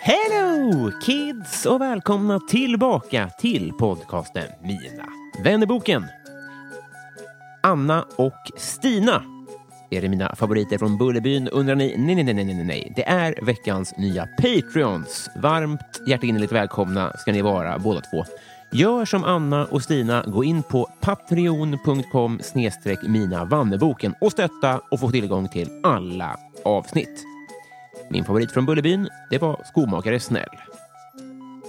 Hello kids och välkomna tillbaka till podcasten Mina vännerboken. Anna och Stina. Är det mina favoriter från Bullerbyn undrar ni? Nej, nej, nej, nej, nej. Det är veckans nya Patreons. Varmt hjärtinnerligt välkomna ska ni vara båda två. Gör som Anna och Stina, gå in på patreon.com snedstreck Minavanneboken och stötta och få tillgång till alla avsnitt. Min favorit från Bullerbyn, det var Skomakare Snäll.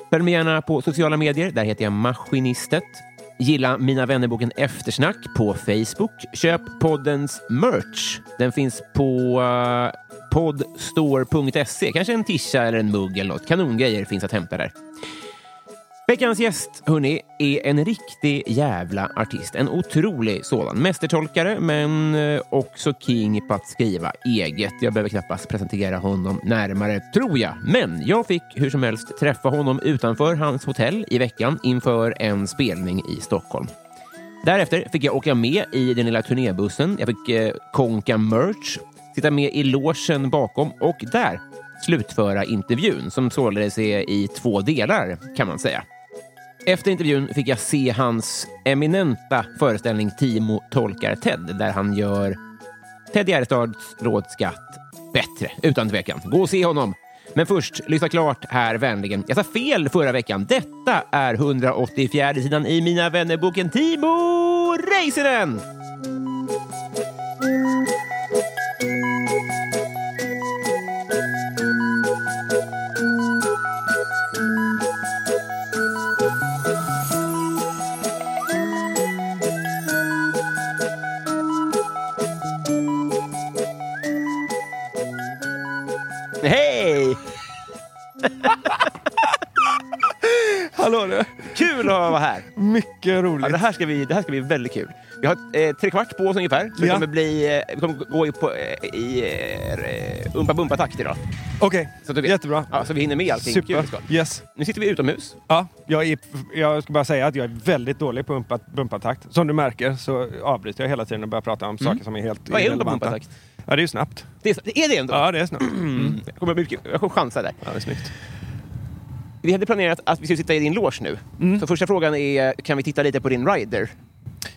Följ mig gärna på sociala medier. Där heter jag Maskinistet. Gilla Mina vännerboken Eftersnack på Facebook. Köp poddens merch. Den finns på eh, uh, podstore.se. Kanske en tisha eller en mugg eller något. Kanongrejer finns att hämta där. Veckans gäst, hörni, är en riktig jävla artist. En otrolig sådan. Mästertolkare, men eh, också king på att skriva eget. Jag behöver knappast presentera honom närmare, tror jag. Men jag fick hur som helst träffa honom utanför hans hotell i veckan inför en spelning i Stockholm. Därefter fick jag åka med i den lilla turnébussen. Jag fick eh, konka merch, sitta med i logen bakom och där slutföra intervjun som således är i två delar kan man säga. Efter intervjun fick jag se hans eminenta föreställning Timo tolkar Ted där han gör Ted Gärdestads rådskatt bättre, utan tvekan. Gå och se honom! Men först, lyssna klart här vänligen. Jag sa fel förra veckan. Detta är 184 sidan i Mina vännerboken Timo Räisänen! Hallå du! Kul att vara här. Mycket roligt. Ja, det, här ska bli, det här ska bli väldigt kul. Vi har eh, tre kvart på oss ungefär. Så vi Ja. kommer, bli, eh, vi kommer gå i, på, eh, i eh, umpa bumpa takt idag. Okej, vet. jättebra. Ja, så vi hinner med allting Super. kul vi. Yes. Nu sitter vi utomhus. Ja, jag, är, jag ska bara säga att jag är väldigt dålig på umpa, bumpatakt. Som du märker så avbryter jag hela tiden och börjar prata om saker som är helt Mm. Vad är umpa irrelevanta. Ja, det är ju snabbt. Det är, är det ändå? Ja, det är snabbt. Mm. Jag, kommer, mycket- jag kommer chansa där. Ja, det är snyggt. Vi hade planerat att vi skulle sitta i din loge nu. Mm. Så första frågan är, kan vi titta lite på din rider?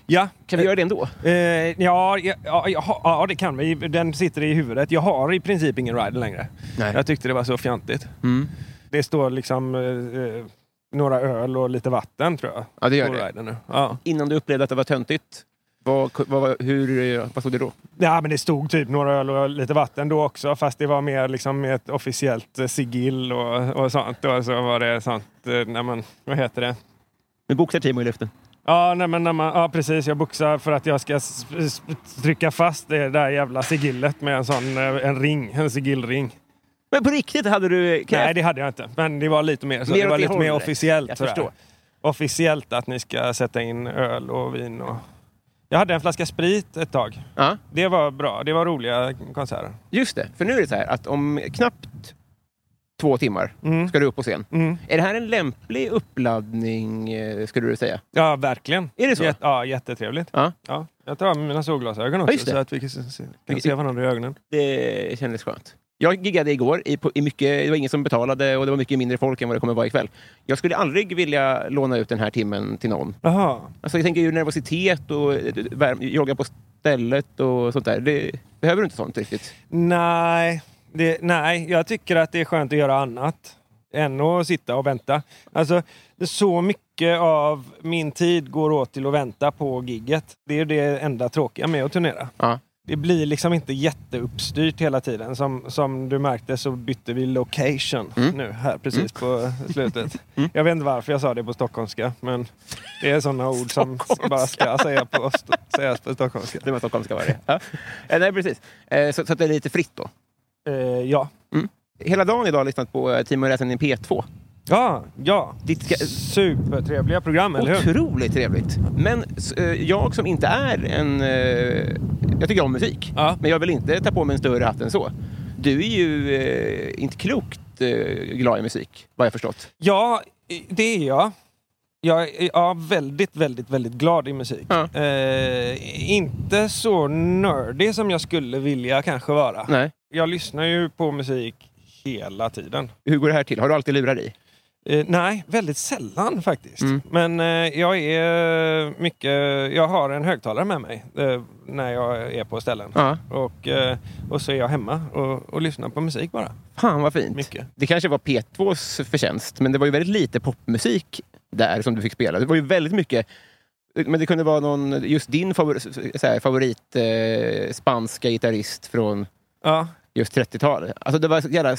Ja, Kan vi göra det ändå? Eh, ja, ja, ja, ja, det kan vi. Den sitter i huvudet. Jag har i princip ingen rider längre. Nej. Jag tyckte det var så fjantigt. Mm. Det står liksom eh, eh, några öl och lite vatten tror jag. Ja, det gör det. nu. Ja. Innan du upplevde att det var töntigt, vad, vad, hur, vad stod det då? ja, men det stod typ några öl och lite vatten då också. Fast det var mer liksom ett officiellt eh, sigill och, och sånt. Och så var det sånt, eh, när man, vad heter det? Nu boxar Timo i luften. Ja, nej, men när man, ja, precis. Jag boxar för att jag ska trycka fast det där jävla sigillet med en sån eh, en ring, en sigillring. Men på riktigt, hade du krävt? Nej, det hade jag inte. Men det var lite mer så. Mer det var lite mer officiellt. Jag förstår. Officiellt att ni ska sätta in öl och vin. Och... Jag hade en flaska sprit ett tag. Ja, Det var bra. Det var roliga konserter. just det. För nu är det så här att om knappt två timmar Mm. ska du upp på scen. Mm. Är det här en lämplig uppladdning, eh, skulle du säga? Ja, verkligen. Är det så? Jätte, ja, jättetrevligt. Ja. Ja, jag tar av mig mina solglasögon Ja, också det. så att vi kan se, kan se varandra i ögonen. Det kändes skönt. Jag giggade igår. I, i mycket, det var ingen som betalade och det var mycket mindre folk än vad det kommer vara ikväll. Jag skulle aldrig vilja låna ut den här timmen till någon. Jaha. Alltså, jag tänker ju nervositet och jogga på stället och sånt där. Det, behöver du inte sånt riktigt? Nej, det, nej, jag tycker att det är skönt att göra annat än att sitta och vänta. Alltså, så mycket av min tid går åt till att vänta på gigget. Det är det enda tråkiga med att turnera. Ja. Det blir liksom inte jätteuppstyrt hela tiden. Som, som du märkte så bytte vi location Mm. nu här precis på slutet. Jag vet inte varför jag sa det på stockholmska, men det är sådana ord som bara ska säga på, sägas på stockholmska. Det var stockholmska var det. Ja. Eh, Nej, precis. Eh, Så, så att det är lite fritt då. Eh, ja. Hela dagen idag har jag lyssnat på eh, och i P2. Ja, ja. Ditt ska- Supertrevliga program, eller hur? Otroligt trevligt. Men jag som inte är en... Jag tycker om musik, Ja. men jag vill inte ta på mig en större hatt än så. Du är ju eh, inte klokt eh, glad i musik, vad jag förstått. Ja, det är jag. Jag är ja, väldigt, väldigt, väldigt glad i musik. Ja. Eh, inte så nördig som jag skulle vilja kanske vara. Nej. Jag lyssnar ju på musik hela tiden. Hur går det här till? Har du alltid lurar i? Eh, nej, väldigt sällan faktiskt. Mm. Men eh, jag är mycket... Jag har en högtalare med mig eh, när jag är på ställen. Ja. Och, eh, och så är jag hemma och, och lyssnar på musik bara. Fan vad fint. Mycket. Det kanske var P2s förtjänst, men det var ju väldigt lite popmusik där som du fick spela. Det var ju väldigt mycket men det kunde vara någon, just din här, favorit eh, spanska gitarrist från Ja, just 30-talet. Alltså det var så jävla,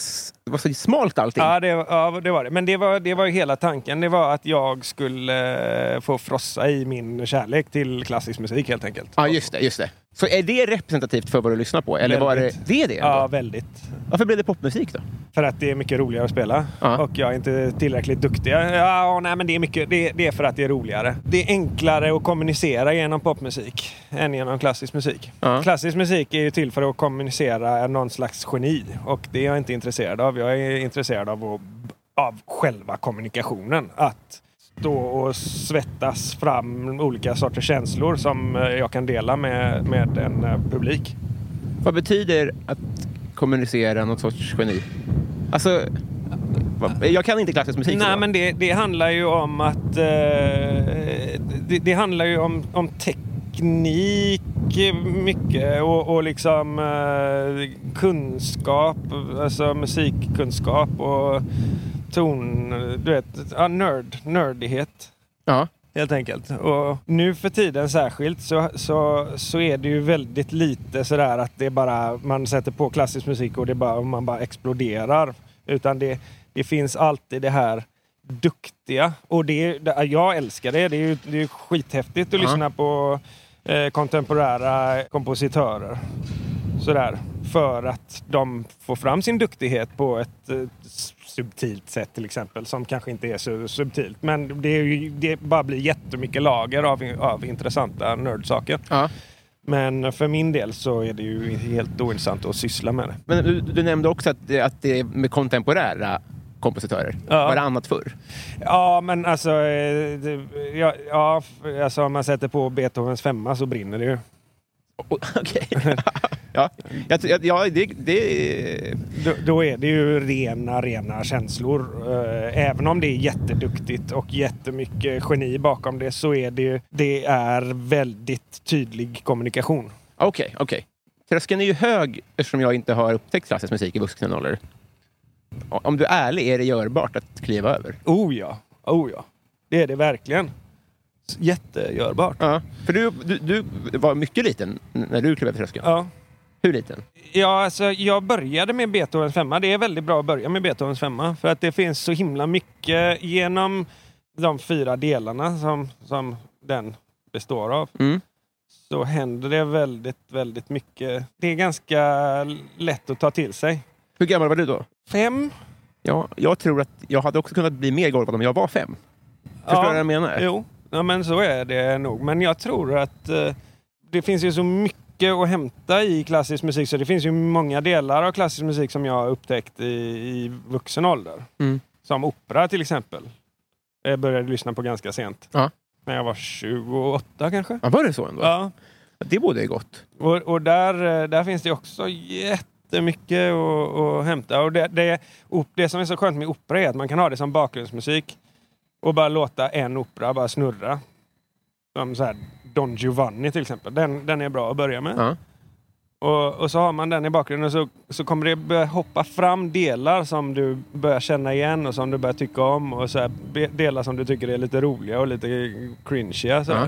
det var så smalt allting. Ja, det, ja, det var det. Men det var, det var ju hela tanken. Det var att jag skulle eh, få frossa i min kärlek till klassisk musik helt enkelt. Ja, just det, just det. Så är det representativt för vad du lyssnar på? Eller var det, det är det? Ändå? Ja, väldigt. Varför blev det popmusik då? För att det är mycket roligare att spela. Ja. Och jag är inte tillräckligt duktig. Ja, nej, men det är, mycket, det, det är för att det är roligare. Det är enklare att kommunicera genom popmusik än genom klassisk musik. Ja. Klassisk musik är ju till för att kommunicera någon slags geni. Och det är jag inte intresserad av. Jag är intresserad av, att, av själva kommunikationen. Att stå och svettas fram olika sorters känslor som eh, jag kan dela med, med en eh, publik. Vad betyder att kommunicera något sorts geni? Alltså, jag kan inte klassisk musik. Nej, men det, det handlar ju om att... Eh, det, det handlar ju om, om teknik mycket och, och liksom eh, kunskap, alltså musikkunskap och ton... Du vet, ja, nörd, nördighet. Ja. Helt enkelt. Och nu för tiden särskilt så, så, så är det ju väldigt lite sådär att det är bara man sätter på klassisk musik och det bara, man bara exploderar. Utan det, det finns alltid det här duktiga. Och det, det, jag älskar det. Det är ju det är skithäftigt att Ja. lyssna på eh, kontemporära kompositörer. Sådär. För att de får fram sin duktighet på ett eh, subtilt sätt till exempel. Som kanske inte är så subtilt. Men det, är ju, det bara blir jättemycket lager av, av intressanta nördsaker. Ja. Men för min del så är det ju helt ointressant att syssla med det. Men du, du nämnde också att, det- att det är med kontemporära kompositörer. Ja. Var det annat förr? Ja, men alltså, eh, det, ja, ja, alltså om man sätter på Beethovens femma så brinner det ju. Okej. ja, jag, ja det, det, Då, då är det ju rena, rena känslor. Eh, Även om det är jätteduktigt och jättemycket geni bakom det så är det ju, det är väldigt tydlig kommunikation. Okej, okej. Tröskeln är ju hög eftersom jag inte har upptäckt klassisk musik i vuxen ålder. Om du är ärlig, är det görbart att kliva över? Oh ja, oh ja. Det är det verkligen. Jättegörbart. Ja. För du, du, du var mycket liten när du klev över tröskeln. Ja. Hur liten? Ja, alltså, jag började med Beethovens femma. Det är väldigt bra att börja med Beethovens femma. För att det finns så himla mycket genom de fyra delarna som, som den består av. Mm. Så händer det väldigt, väldigt mycket. Det är ganska lätt att ta till sig. Hur gammal var du då? Fem? Ja, jag tror att jag hade också kunnat bli mer golvad om jag var fem. Förstår du vad jag menar? Jo, ja, men så är det nog. Men jag tror att eh, det finns ju så mycket mycket att hämta i klassisk musik. Så det finns ju många delar av klassisk musik som jag har upptäckt i, i vuxen ålder. Mm. Som opera till exempel. Jag började lyssna på ganska sent. Ja. När jag var 28 kanske. Ja, var det så ändå? Ja. Det borde är gott. Och, och där, eh, där finns det också jättemycket att, att hämta. Och det, det, det som är så skönt med opera är att man kan ha det som bakgrundsmusik och bara låta en opera bara snurra. Som så här Don Giovanni till exempel. Den, den är bra att börja med. Ja. Och, och så har man den i bakgrunden och så, så kommer det börja hoppa fram delar som du börjar känna igen och som du börjar tycka om. Och så här, delar som du tycker är lite roliga och lite cringeiga. Så. Ja.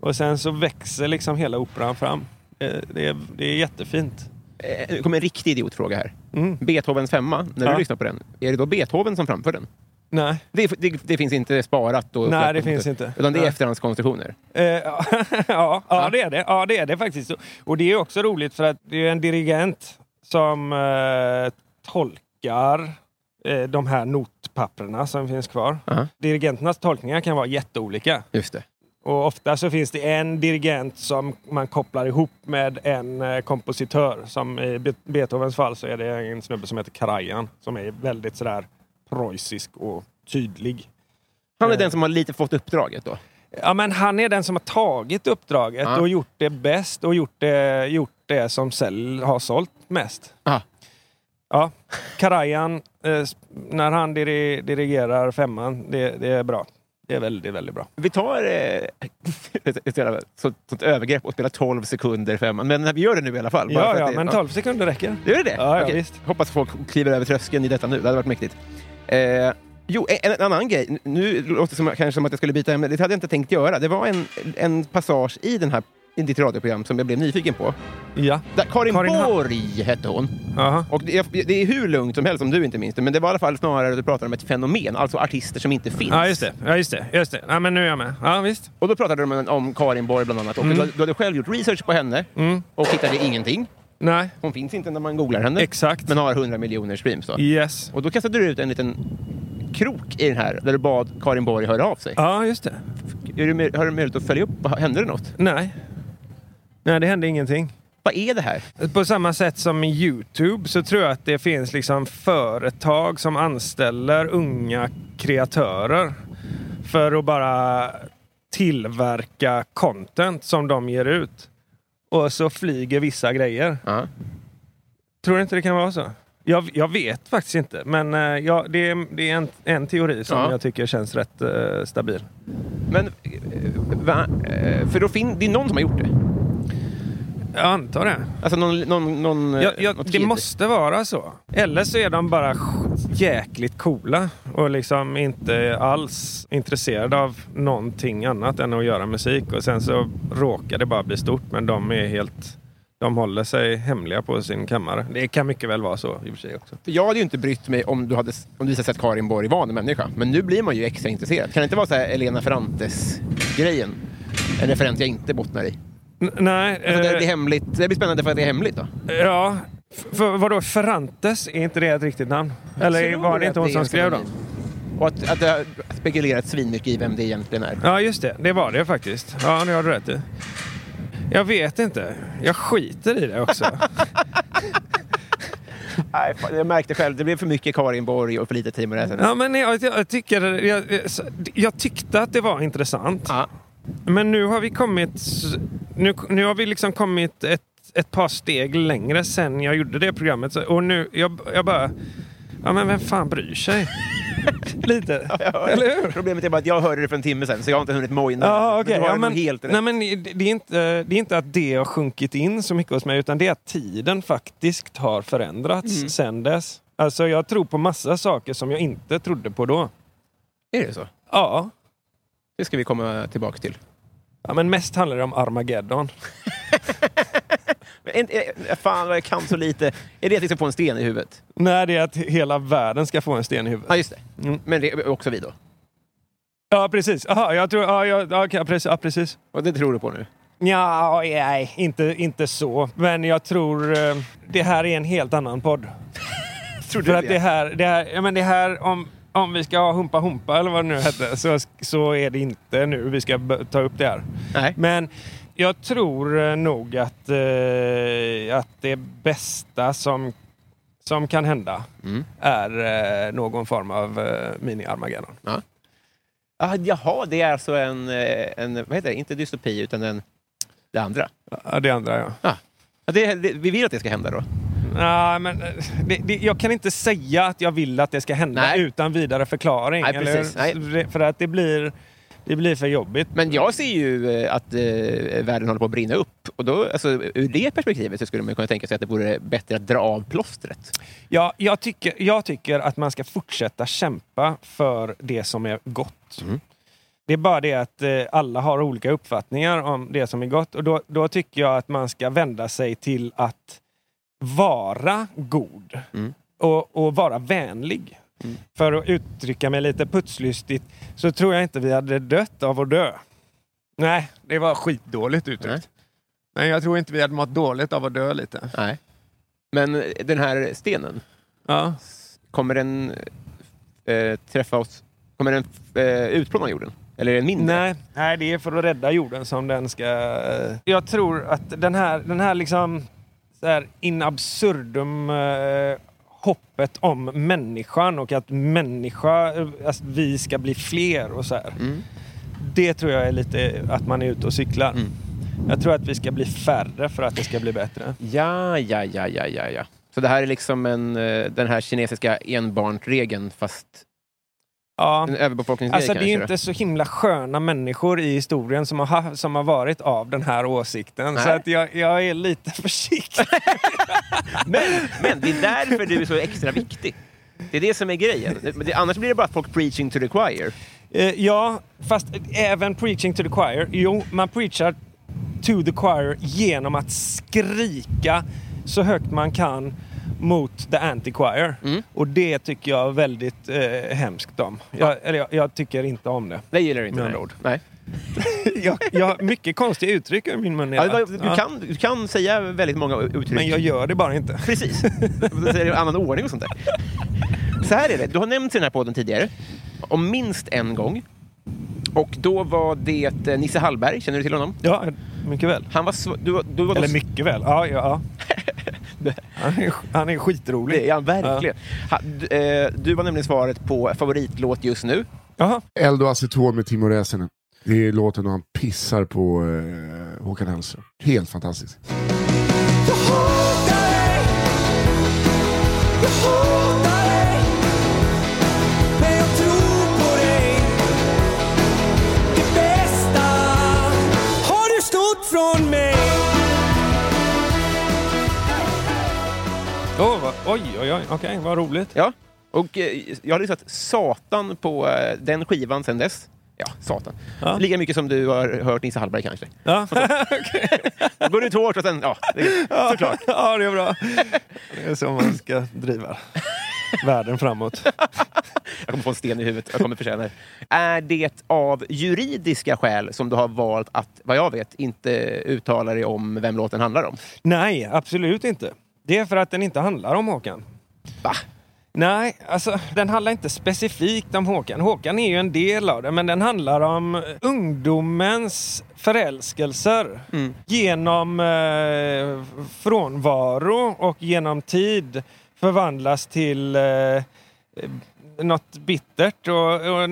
Och sen så växer liksom hela operan fram. Eh, Det är, det är jättefint. Eh, Det kommer en riktig idiotfråga här. Mm. Beethovens femma, när Ja. du lyssnar på den, är det då Beethoven som framför den? Nej, Det, det, det finns inte sparat? Och Nej, det finns inte. Utan det är Nej. efterhandskonstruktioner? Eh, ja, ja, ja, det är det. Ja, det är det faktiskt. Och det är också roligt för att det är en dirigent som eh, tolkar eh, de här notpapperna som finns kvar. Ja. Dirigenternas tolkningar kan vara jätteolika. Just det. Och ofta så finns det en dirigent som man kopplar ihop med en eh, kompositör. Som i Be- Beethovens fall så är det en snubbe som heter Karajan som är väldigt sådär preussisk och tydlig. Han är Eh. den som har lite fått uppdraget då? Ja, men han är den som har tagit uppdraget Ja. och gjort det bäst och gjort det, gjort det som säl, har sålt mest. Aha. Ja, Karajan, eh, när han diri, dirigerar femman, det, det är bra. Det är väldigt, väldigt bra. Vi tar eh, ett, ett, jävla sånt, övergrepp och spelar 12 sekunder femman. Men vi gör det nu i alla fall. Ja, ja, det, men 12 sekunder räcker. Gör det det? Ja, ja, Okej. visst. Hoppas folk kliver över tröskeln i detta nu. Det hade varit mäktigt. Eh, jo, en, en annan grej. Nu låter det som, kanske som att jag skulle byta ämne. Det hade jag inte tänkt göra. Det var en, en passage i, den här, i ditt radioprogram som jag blev nyfiken på. Ja. Där Karin, Karin Ha- Borg hette hon. Aha. Och det är, det är hur lugnt som helst om du inte minns det. Men det var i alla fall snarare att du pratade om ett fenomen. Alltså artister som inte finns. Ja, just det. Ja, just det. Just det. Ja, men nu är jag med. Ja, visst. Och då pratade de om, om Karin Borg bland annat. Och du, du hade själv gjort research på henne Mm. och hittade ingenting. Nej, Hon finns inte när man googlar henne. exakt. Men har 100 miljoner streams då. Yes. Och då kastade du ut en liten krok i den här där du bad Karin Borg höra av sig. Ja, just det. Är med- har du möjlighet att följa upp? Hände det något? Nej. Nej, det hände ingenting. Vad är det här? På samma sätt som i Youtube så tror jag att det finns liksom företag som anställer unga kreatörer för att bara tillverka content som de ger ut. Och så flyger vissa grejer. Ja. Tror du inte det kan vara så? Jag, jag vet faktiskt inte, men eh, ja, det är, det är en, en teori som Ja. jag tycker känns rätt eh, stabil. Men, eh, va? För då fin- det är någon som har gjort det. Jag antar det. Alltså någon, någon, någon, eh, Ja, ja, något det kid. måste vara så. Eller så är de bara jäkligt coola och liksom inte alls intresserade av någonting annat än att göra musik. Och sen så råkar det bara bli stort, men de är helt... De håller sig hemliga på sin kammare. Det kan mycket väl vara så i och för sig också. För Jag hade ju inte brytt mig om du hade om du hade sett Karin Borg var en människa. Men nu blir man ju extra intresserad. Kan det inte vara så här Elena Ferrantes-grejen? En referens jag inte bottnar i. N- nej. Alltså, det, eh, blir hemligt. det blir spännande för att det är hemligt då. ja. F- För, vadå, Ferrantes? Är inte det ett riktigt namn? Eller var det inte hon som skrev dem? Och att, att det har spekulerats svinmycket i vem det egentligen är. Ja, just det. Det var det faktiskt. Ja, det har du rätt i. Jag vet inte. Jag skiter i det också. Nej, jag märkte själv, det blev för mycket Karin Borg och för lite Timo Räsänen. Ja, men jag, jag, tycker, jag, jag tyckte att det var intressant. Ja. Men nu har vi kommit... Nu, nu har vi liksom kommit ett, ett par steg längre sen jag gjorde det programmet. Och nu, jag, jag bara... Ja, men vem fan bryr sig? Lite. Eller hur? Problemet är bara att jag hörde det för en timme sedan så jag har inte hunnit mojna. Ja, Ja, men, helt rätt. nej, men det, är inte, det är inte att det har sjunkit in så mycket hos mig, utan det är att tiden faktiskt har förändrats Mm. sen dess. Alltså, jag tror på massa saker som jag inte trodde på då. Är det så? Ja, Det ska vi komma tillbaka till. ja men mest handlar det om Armageddon. En- en- fan vad jag kan så lite. Är det att vi ska få en sten i huvudet? Nej, det är att hela världen ska få en sten i huvudet. Ja, just det. Mm. Men det är också vi då. Ja, precis. Aha, jag tror, ja, ja, ja, okej, precis, ja, precis. Och det tror du på nu? Ja, nej, inte, inte så. Men jag tror eh, det här är en helt annan podd. Tror För att det här, det här, ja, men det här om, om vi ska ha Humpa Humpa eller vad det nu hette, så, så är det inte nu vi ska ta upp det här. Nej. Men jag tror eh, nog att, eh, att det bästa som, som kan hända Mm. är eh, någon form av eh, mini-Armageddon. Ah, jaha, det är alltså en, eh, en, vad heter det, inte dystopi utan en, det andra. Ja, det andra ja. Ja, det, det, vi vill att det ska hända då? Nej, men eh, det, det, jag kan inte säga att jag vill att det ska hända Nej. utan vidare förklaring. Nej, precis. Nej. För att det blir, det blir för jobbigt. Men jag ser ju eh, att eh, världen håller på att brinna upp. Och då, alltså, ur det perspektivet så skulle man kunna tänka sig att det vore bättre att dra av plåstret. Ja, jag, tycker, jag tycker att man ska fortsätta kämpa för det som är gott. Mm. Det är bara det att eh, alla har olika uppfattningar om det som är gott. Och då, då tycker jag att man ska vända sig till att vara god. Mm. Och, och vara vänlig. Mm. För att uttrycka mig lite putslystigt så tror jag inte vi hade dött av att dö. Nej, det var skitdåligt uttryckt. Nej. Men jag tror inte vi hade mått dåligt av att dö lite. Nej. Men eh, den här stenen, Ja. kommer den eh, träffa oss? Kommer den eh, utplåna jorden? Eller är den mindre? Nej, nej, det är för att rädda jorden som den ska... Jag tror att den här, den här liksom här in absurdum eh, hoppet om människan och att människa, alltså vi ska bli fler och så här. Mm. Det tror jag är lite att man är ute och cyklar. Mm. Jag tror att vi ska bli färre för att det ska bli bättre. Ja, ja, ja, ja, ja, ja. Så det här är liksom en, eh, den här kinesiska enbarnsregeln fast Ja. en överbefolkningsgrej Alltså det är då? inte så himla sköna människor i historien som har, ha- som har varit av den här åsikten. Så Nej. att jag, jag är lite försiktig. Men, men det är därför du är så extra viktig. Det är det som är grejen. Det, annars blir det bara folk preaching to the choir. Eh, ja, fast även preaching to the choir. Jo, man preachar to the choir genom att skrika så högt man kan mot the anti-choir. Mm. Och det tycker jag är väldigt eh, hemskt om. Jag, eller jag, jag tycker inte om det. Det gillar du inte. Med ord. Nej. jag, jag har mycket konstiga uttryck i min mun. Ja, idag. du, Ja. kan, du kan säga väldigt många uttryck. Men jag gör det bara inte. Precis. Du säger det i annan ordning och sånt där. Så här är det. Du har nämnt i den här podden tidigare. Om minst en gång. Och då var det eh, Nisse Hallberg. Känner du till honom? Ja, mycket väl. Han var... Du, var- du var Eller mycket väl. Ja, ja. ja. Han är, han är skitrolig. Det är han verkligen. Ha, du, eh, du var nämligen svaret på favoritlåt just nu. Jaha. Eld och aceton med Timo Räsänen. Det är låten då han pissar på eh, Håkan Hellström. Helt fantastiskt. Oj, oj, oj. Okej, vad roligt. Ja. Och eh, jag har lyssnat satan på eh, den skivan sen dess. Ja, satan. Ja. Lika mycket som du har hört Nisse Hallberg kanske. Ja. Då går du ut hårt och sen, ja, det är, såklart. ja, det är bra. Det är så man ska driva världen framåt. Jag kommer få en sten i huvudet, jag kommer förtjäna det. Är det av juridiska skäl som du har valt att, vad jag vet, inte uttala dig om vem låten handlar om? Nej, absolut inte. Det är för att den inte handlar om Håkan. Va? Nej, alltså den handlar inte specifikt om Håkan. Håkan är ju en del av det, men den handlar om ungdomens förälskelser. Mm. Genom eh, frånvaro och genom tid förvandlas till eh, något bittert och, och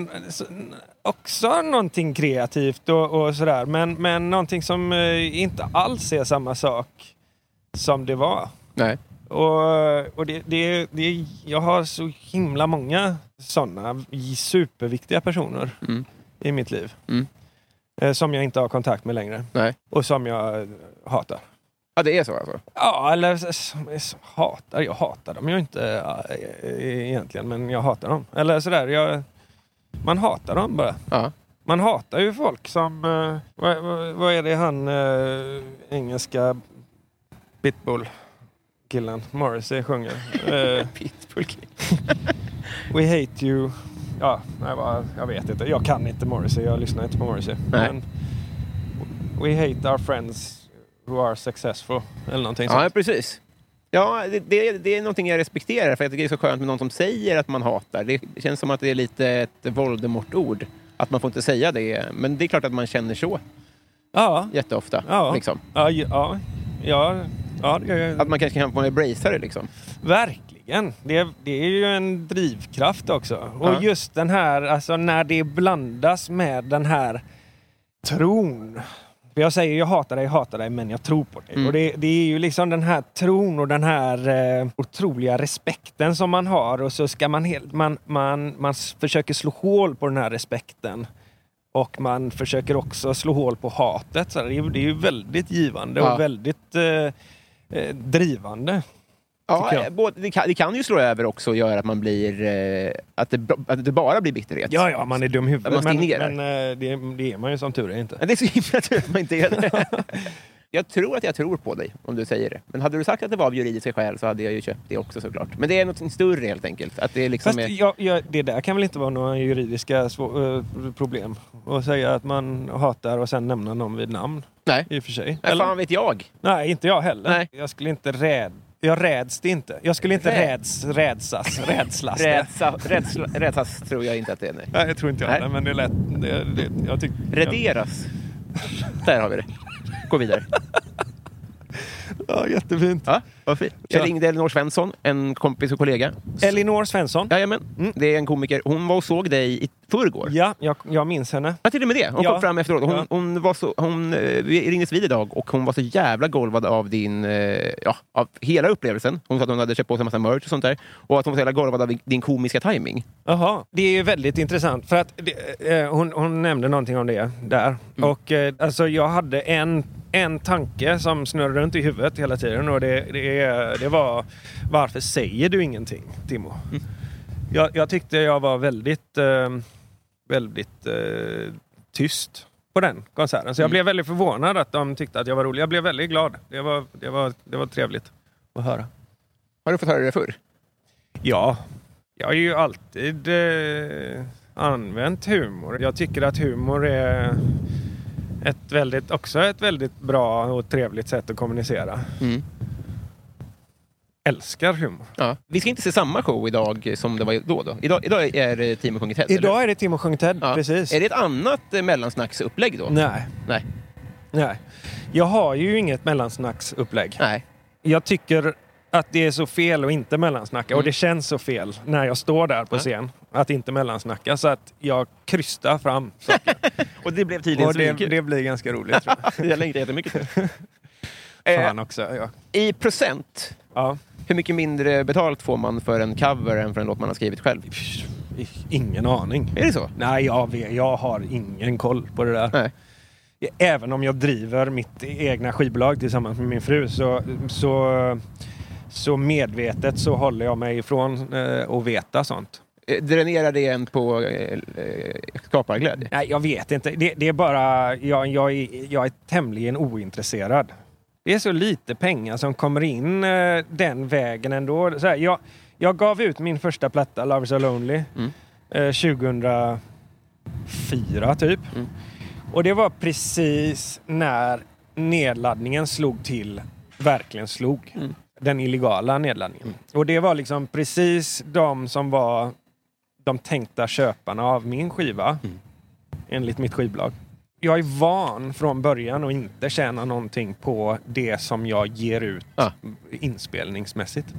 också någonting kreativt och, och sådär. Men, men någonting som eh, inte alls är samma sak som det var. Nej. Och, och det, det, det, jag har så himla många sådana superviktiga personer Mm. i mitt liv. Mm. Eh, som jag inte har kontakt med längre. Nej. Och som jag eh, hatar. Ja, det är så alltså? Ja, eller som, som hatar. Jag hatar dem ju inte äh, egentligen, men jag hatar dem. Eller sådär, jag, man hatar dem bara. Ja. Man hatar ju folk som... Uh, vad, vad, är det han uh, engelska Pitbull-killen Morrissey sjunger? Eh, Pitbull. We hate you. Ja, nej, jag vet inte. Jag kan inte Morrissey. Jag lyssnar inte på Morrissey. Nej. Men We hate our friends who are successful. Eller någonting Ja, sånt. precis. Ja, det, det, det är någonting jag respekterar, för jag tycker det är så skönt med någon som säger att man hatar. Det känns som att det är lite ett Voldemort-ord. Att man får inte säga det, men det är klart att man känner så. Ja. jätteofta. Ja. Liksom. Ja, ja, ja, ja det jag. Att man kanske kan få embracea det liksom. Verkligen. Det, det är ju en drivkraft också. Och Ja. just den här, alltså när det blandas med den här tron. För jag säger jag hatar dig, hatar dig, men jag tror på dig. Mm. Och det, det är ju liksom den här tron och den här eh, otroliga respekten som man har. Och så ska man, helt, man, man, man försöker slå hål på den här respekten. Och man försöker också slå hål på hatet. Så det, är, det är ju väldigt givande Ja. och väldigt eh, eh, drivande. Ja, eh, både, det, kan, det kan ju slå över också och göra att man blir... Eh, att, det, att det bara blir bitterhet. Ja, ja, man är dum i huvudet. Man Men, men eh, det, det är man ju som tur är inte. Men det är så himla tur att man inte är det. Jag tror att jag tror på dig om du säger det. Men hade du sagt att det var av juridiska skäl så hade jag ju köpt det också såklart. Men det är något större helt enkelt. Att det liksom Fast är... jag, jag, det där kan väl inte vara några juridiska svå, problem? Att säga att man hatar och sen nämna någon vid namn. Nej. I och för sig. Nej, fan vet jag. Nej, inte jag heller. Nej. Jag skulle inte räd... Jag räds det inte. Jag skulle inte Räd- räds, rädsas, rädslas det. Rädsla, rädsla, rädslas tror jag inte att det är. Nej. Nej, jag tror inte jag Nej. heller, men det är lätt. Det, det, jag tyck, Rederas. Där har vi det. Gå vidare. Ja, jättefint. Ja, vad fint. Ja. Jag ringde Elinor Svensson, en kompis och kollega. Elinor Svensson. Jajamän, Mm. det är en komiker. Hon var och såg dig i förrgår. Ja, jag, jag minns henne. Ja, till och med det. Hon Ja. kom fram efteråt. Hon, Ja. hon var så, hon, eh, vi ringdes vid idag och hon var så jävla golvad av din, eh, ja, av hela upplevelsen. Hon sa att hon hade köpt på sig en massa merch och sånt där. Och att hon var så jävla golvad av din komiska timing. Jaha, det är ju väldigt intressant för att det, eh, hon, hon nämnde någonting om det där. Mm. Och alltså jag hade en, en tanke som snurrade runt i huvudet hela tiden och det, det, det var varför säger du ingenting Timo? Mm. Jag, jag tyckte jag var väldigt, eh, väldigt eh, tyst på den konserten. Så jag Mm. blev väldigt förvånad att de tyckte att jag var rolig. Jag blev väldigt glad. Det var, det var, det var trevligt att höra. Har du fått höra det förr? Ja, jag har ju alltid eh, använt humor. Jag tycker att humor är ett väldigt, också ett väldigt bra och trevligt sätt att kommunicera. Mm. Älskar humor. Ja. Vi ska inte se samma show idag som det var då. då. Idag, idag är det Timo sjunger Ted, eller? Idag är det Timo sjunger Ted, Ja. precis. Är det ett annat eh, mellansnacksupplägg då? Nej, Nej. nej. Jag har ju inget mellansnacksupplägg. Nej. Jag tycker att det är så fel att inte mellansnacka. Mm. Och det känns så fel när jag står där på Ja. scen att inte mellansnacka. Så att jag krystar fram saker. Och det blev tydligen Och det, det blir ganska roligt tror jag. Längtar jättemycket till det. Eh, Fan också. Ja. I procent, Ja. hur mycket mindre betalt får man för en cover än för en låt man har skrivit själv? Ingen aning. Är det så? Nej, jag, vet, jag har ingen koll på det där. Nej. Även om jag driver mitt egna skivbolag tillsammans med min fru så, så, så medvetet så håller jag mig ifrån eh, att veta sånt. Eh, Dränerar det en på eh, eh, skaparglädje? Nej, jag vet inte. Det, det är bara... Jag, jag, är, jag är tämligen ointresserad. Det är så lite pengar som kommer in eh, den vägen ändå. Så här, jag, jag gav ut min första platta, Love is so lonely, Mm. eh, 2004 typ. Mm. Och det var precis när nedladdningen slog till, verkligen slog. Mm. Den illegala nedladdningen. Och det var liksom precis de som var de tänkta köparna av min skiva. Mm. Enligt mitt skivbolag. Jag är van från början att inte tjäna någonting på det som jag ger ut Ja. inspelningsmässigt.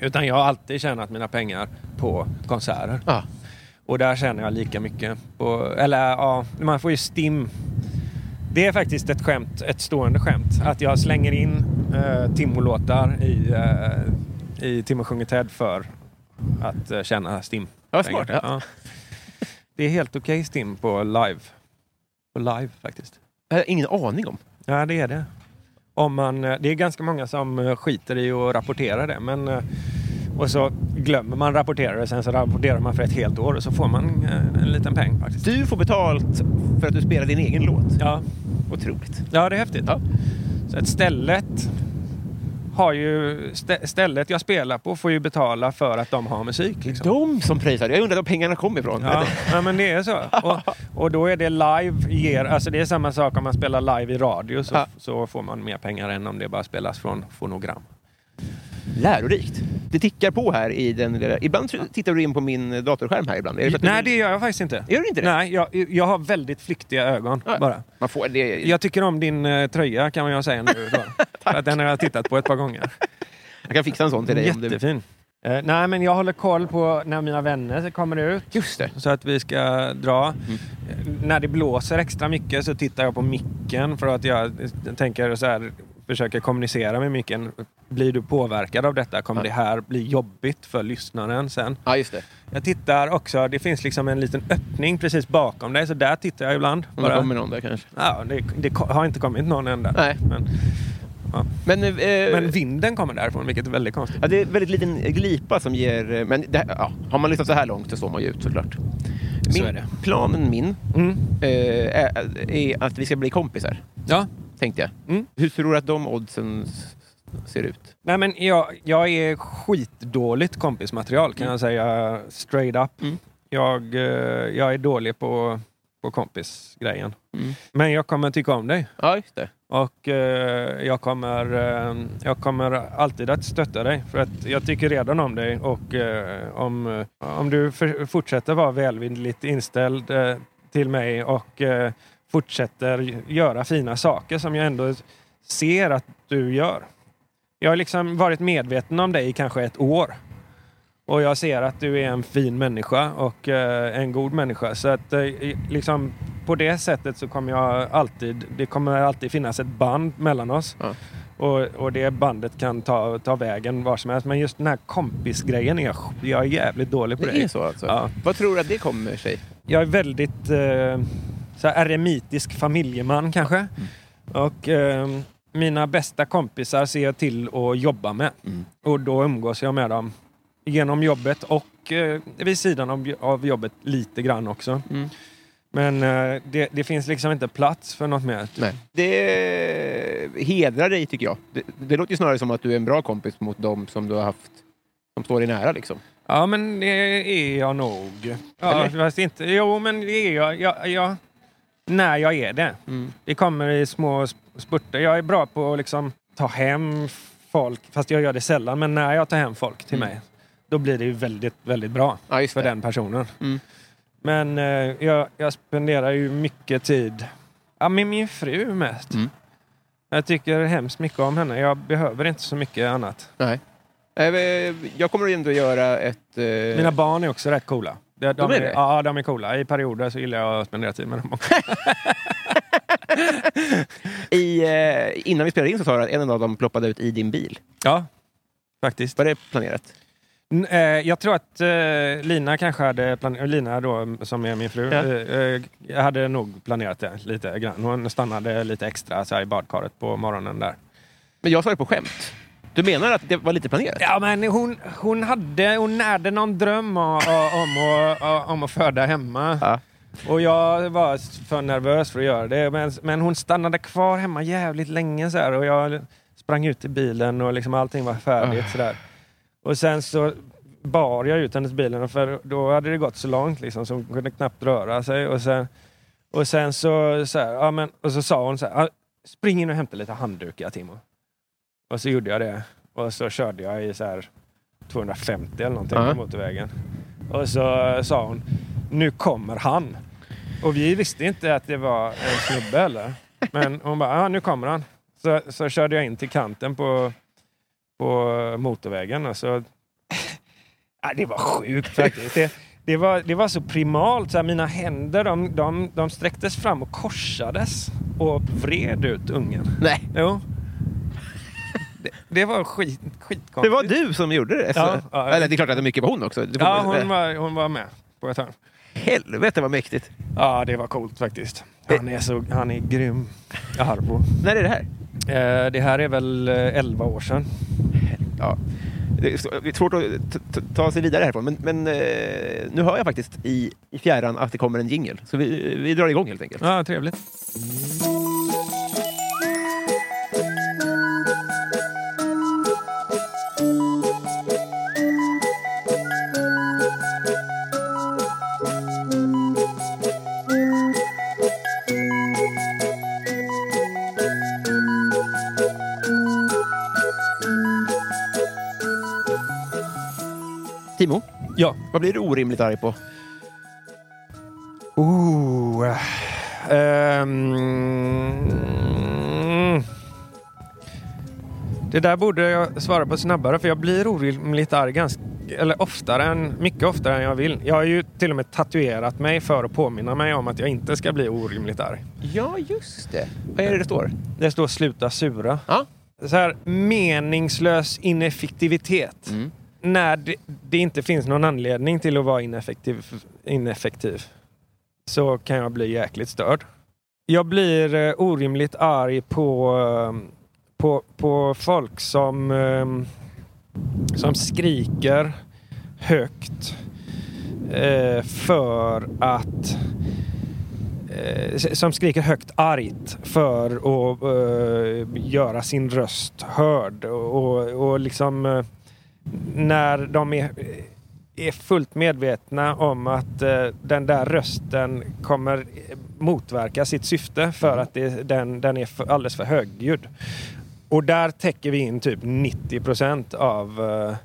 Utan jag har alltid tjänat mina pengar på konserter. Ja. Och där tjänar jag lika mycket. På, eller ja, man får ju STIM. Det är faktiskt ett skämt, ett stående skämt. Att jag slänger in uh, Timo-låtar i, uh, i Timo sjunger Ted för att tjäna STIM. Ja, smart. Ja. Ja. Det är helt okej STIM på live. På live faktiskt. Jag har ingen aning om. Ja, det är det. Om man, eh, det är ganska många som eh, skiter i att rapportera det. Men, eh, och så glömmer man rapportera det, sen så rapporterar man för ett helt år och så får man eh, en liten peng faktiskt. Du får betalt för att du spelar din egen låt. Ja, Otroligt. ja det är häftigt. Ja. Så att stället har ju, stä- stället jag spelar på får ju betala för att de har musik. Liksom. De som pröjsar. Jag undrar var pengarna kom ifrån. Ja, ja, men det är så. Och, och då är det live, ger, alltså det är samma sak om man spelar live i radio så, Ja. så får man mer pengar än om det bara spelas från fonogram. Lärorikt. det tickar på här i den lilla... Ibland tittar du in på min datorskärm här ibland. Det Nej, du... det gör jag faktiskt inte. Gör du inte det? Nej, jag, jag har väldigt flyktiga ögon Ja. bara. Man får det... Jag tycker om din eh, tröja kan jag säga nu. Att den har jag tittat på ett par gånger. Jag kan fixa en sån till dig. Om du... Jättefin. Eh, nej, men jag håller koll på när mina vänner kommer ut. Just det. Så att vi ska dra. Eh, När det blåser extra mycket så tittar jag på micken för att jag tänker så här, försöker kommunicera med micken. Blir du påverkad av detta? Kommer Ja. det här bli jobbigt för lyssnaren sen? Ja, just det. Jag tittar också, det finns liksom en liten öppning precis bakom dig, så där tittar jag ibland. Om det kommer någon där kanske. Ja, det, det har inte kommit någon ända. Nej. Men, Men, eh, men vinden kommer därifrån, vilket är väldigt konstigt. ja, det är en väldigt liten glipa som ger... eh, Men det, ja, har man lyssnat så här långt så står man ju ut såklart. Så Min, är det. Planen min Mm. eh, är, är att vi ska bli kompisar, Ja. tänkte jag. Mm. Hur tror du att de oddsen ser ut? Nej, men jag, jag är skitdåligt kompismaterial kan jag säga straight up. Mm. Jag, eh, jag är dålig på, på kompisgrejen. Mm. Men jag kommer tycka om dig. Ja, just det. Och eh, jag, kommer, eh, jag kommer alltid att stötta dig. För att jag tycker redan om dig. Och eh, om, eh, om du för, fortsätter vara välvilligt inställd eh, till mig och eh, fortsätter göra fina saker som jag ändå ser att du gör. Jag har liksom varit medveten om dig i kanske ett år. Och jag ser att du är en fin människa och eh, en god människa. Så att eh, liksom, på det sättet så kommer jag alltid, det kommer alltid finnas ett band mellan oss. Ja. Och, och det bandet kan ta, ta vägen var som helst. Men just den här kompisgrejen, är jag, jag är jävligt dålig på det. Det är så alltså? Ja. Vad tror du att det kommer sig? Jag är väldigt eh, så här eremitisk familjeman kanske. Och eh, mina bästa kompisar ser jag till att jobba med. Mm. Och då umgås jag med dem genom jobbet och eh, vid sidan av, av jobbet lite grann också. Mm. Men eh, det, det finns liksom inte plats för något mer. Nej. Det hedrar dig tycker jag. Det, det låter ju snarare som att du är en bra kompis mot dem som du har haft som står dig nära liksom. Ja, men det är jag nog. Ja, Eller? fast inte, jo, men det är jag. jag, jag när jag är det. Mm. Det kommer i små sp- spurter. Jag är bra på att liksom ta hem folk, fast jag gör det sällan. Men när jag tar hem folk till Mm. mig, då blir det ju väldigt, väldigt bra Ja, för den personen. Mm. Men eh, jag, jag spenderar ju mycket tid ja, med min fru mest. Mm. Jag tycker hemskt mycket om henne. Jag behöver inte så mycket annat. Nej. Eh, Jag kommer ändå göra ett... eh, Mina barn är också rätt coola. De, de, De är det? Ja, de är coola. I perioder så gillar jag att spendera tid med dem också. i, eh, innan vi spelade in så sa du att en av dem ploppade ut i din bil. Ja, faktiskt. Var det planerat? Eh, jag tror att eh, Lina kanske hade planerat, Lina då som är min fru, Ja. eh, hade nog planerat det lite grann. Hon stannade lite extra så här, i badkaret på morgonen där. Men jag sa det på skämt. Du menar att det var lite planerat? Ja, men hon, hon hade, hon närde någon dröm om, att, om att föda hemma. Ja. Och jag var för nervös för att göra det. Men, men hon stannade kvar hemma jävligt länge så här, och jag sprang ut i bilen och liksom allting var färdigt. Så där. Och sen så bar jag ut hennes bilen för då hade det gått så långt liksom, så hon kunde knappt röra sig. Och sen, och sen så, så, här, ja, men, och så sa hon så här, "Ja, spring in och hämta lite handdukar Timo. Och så gjorde jag det. Och så körde jag i så här 250 eller någonting Ja. på motorvägen. Och så sa hon, nu kommer han. Och vi visste inte att det var en snubbe eller. Men hon bara, ja nu kommer han. Så, så körde jag in till kanten på, på motorvägen och så... Ja, det var sjukt faktiskt. Det, det, var, det var så primalt. Så här, mina händer de, de, de sträcktes fram och korsades och vred ut ungen. Nej, Jo. Det, det var skit, skitkonstigt. det var du som gjorde det. Ja, ja. Eller det är klart att det mycket var hon också. Ja, hon var, hon var med på ett hörn. Helvete vad mäktigt. Ja, det var coolt faktiskt. Han är, så, han är grym, Arbo. När är det här? Eh, det här är väl eh, 11 år sedan. Ja. Det är svårt att ta sig vidare härifrån, men, men eh, nu hör jag faktiskt i, i fjärran att det kommer en jingle. Så vi, vi drar igång helt enkelt. Ja, trevligt. Ja. vad blir du orimligt arg på? Ooh. Ehm. det där borde jag svara på snabbare för jag blir orimligt arg ganska, eller oftare än, mycket oftare än jag vill. Jag har ju till och med tatuerat mig för att påminna mig om att jag inte ska bli orimligt arg. Ja, just det. Vad är det det står? Det står sluta sura. Ja. Så här, meningslös ineffektivitet. Mm. När det, det inte finns någon anledning till att vara ineffektiv, ineffektiv så kan jag bli jäkligt störd. Jag blir eh, orimligt arg på, eh, på, på folk som, eh, som skriker högt för att som skriker högt argt för att göra sin röst hörd. Och, och, liksom när de är, är fullt medvetna om att eh, den där rösten kommer motverka sitt syfte för att det, den, den är för, alldeles för högljudd. Och där täcker vi in typ 90 procent av, eh,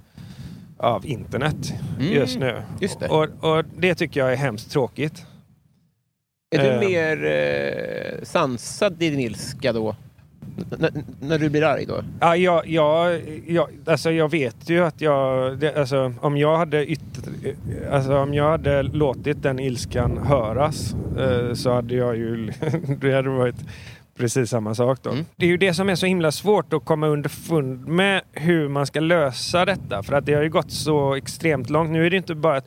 av internet Mm, just nu. just det. Och, och det tycker jag är hemskt tråkigt. Är du Eh. mer eh, sansad i din ilska då? N- när du blir arg då? Ja, jag, jag, jag, alltså jag vet ju att jag... Det, alltså, om, jag hade yt, alltså, om jag hade låtit den ilskan höras eh, så hade jag ju... det hade varit precis samma sak då. Mm. Det är ju det som är så himla svårt att komma underfund med hur man ska lösa detta. För att det har ju gått så extremt långt. Nu är det inte bara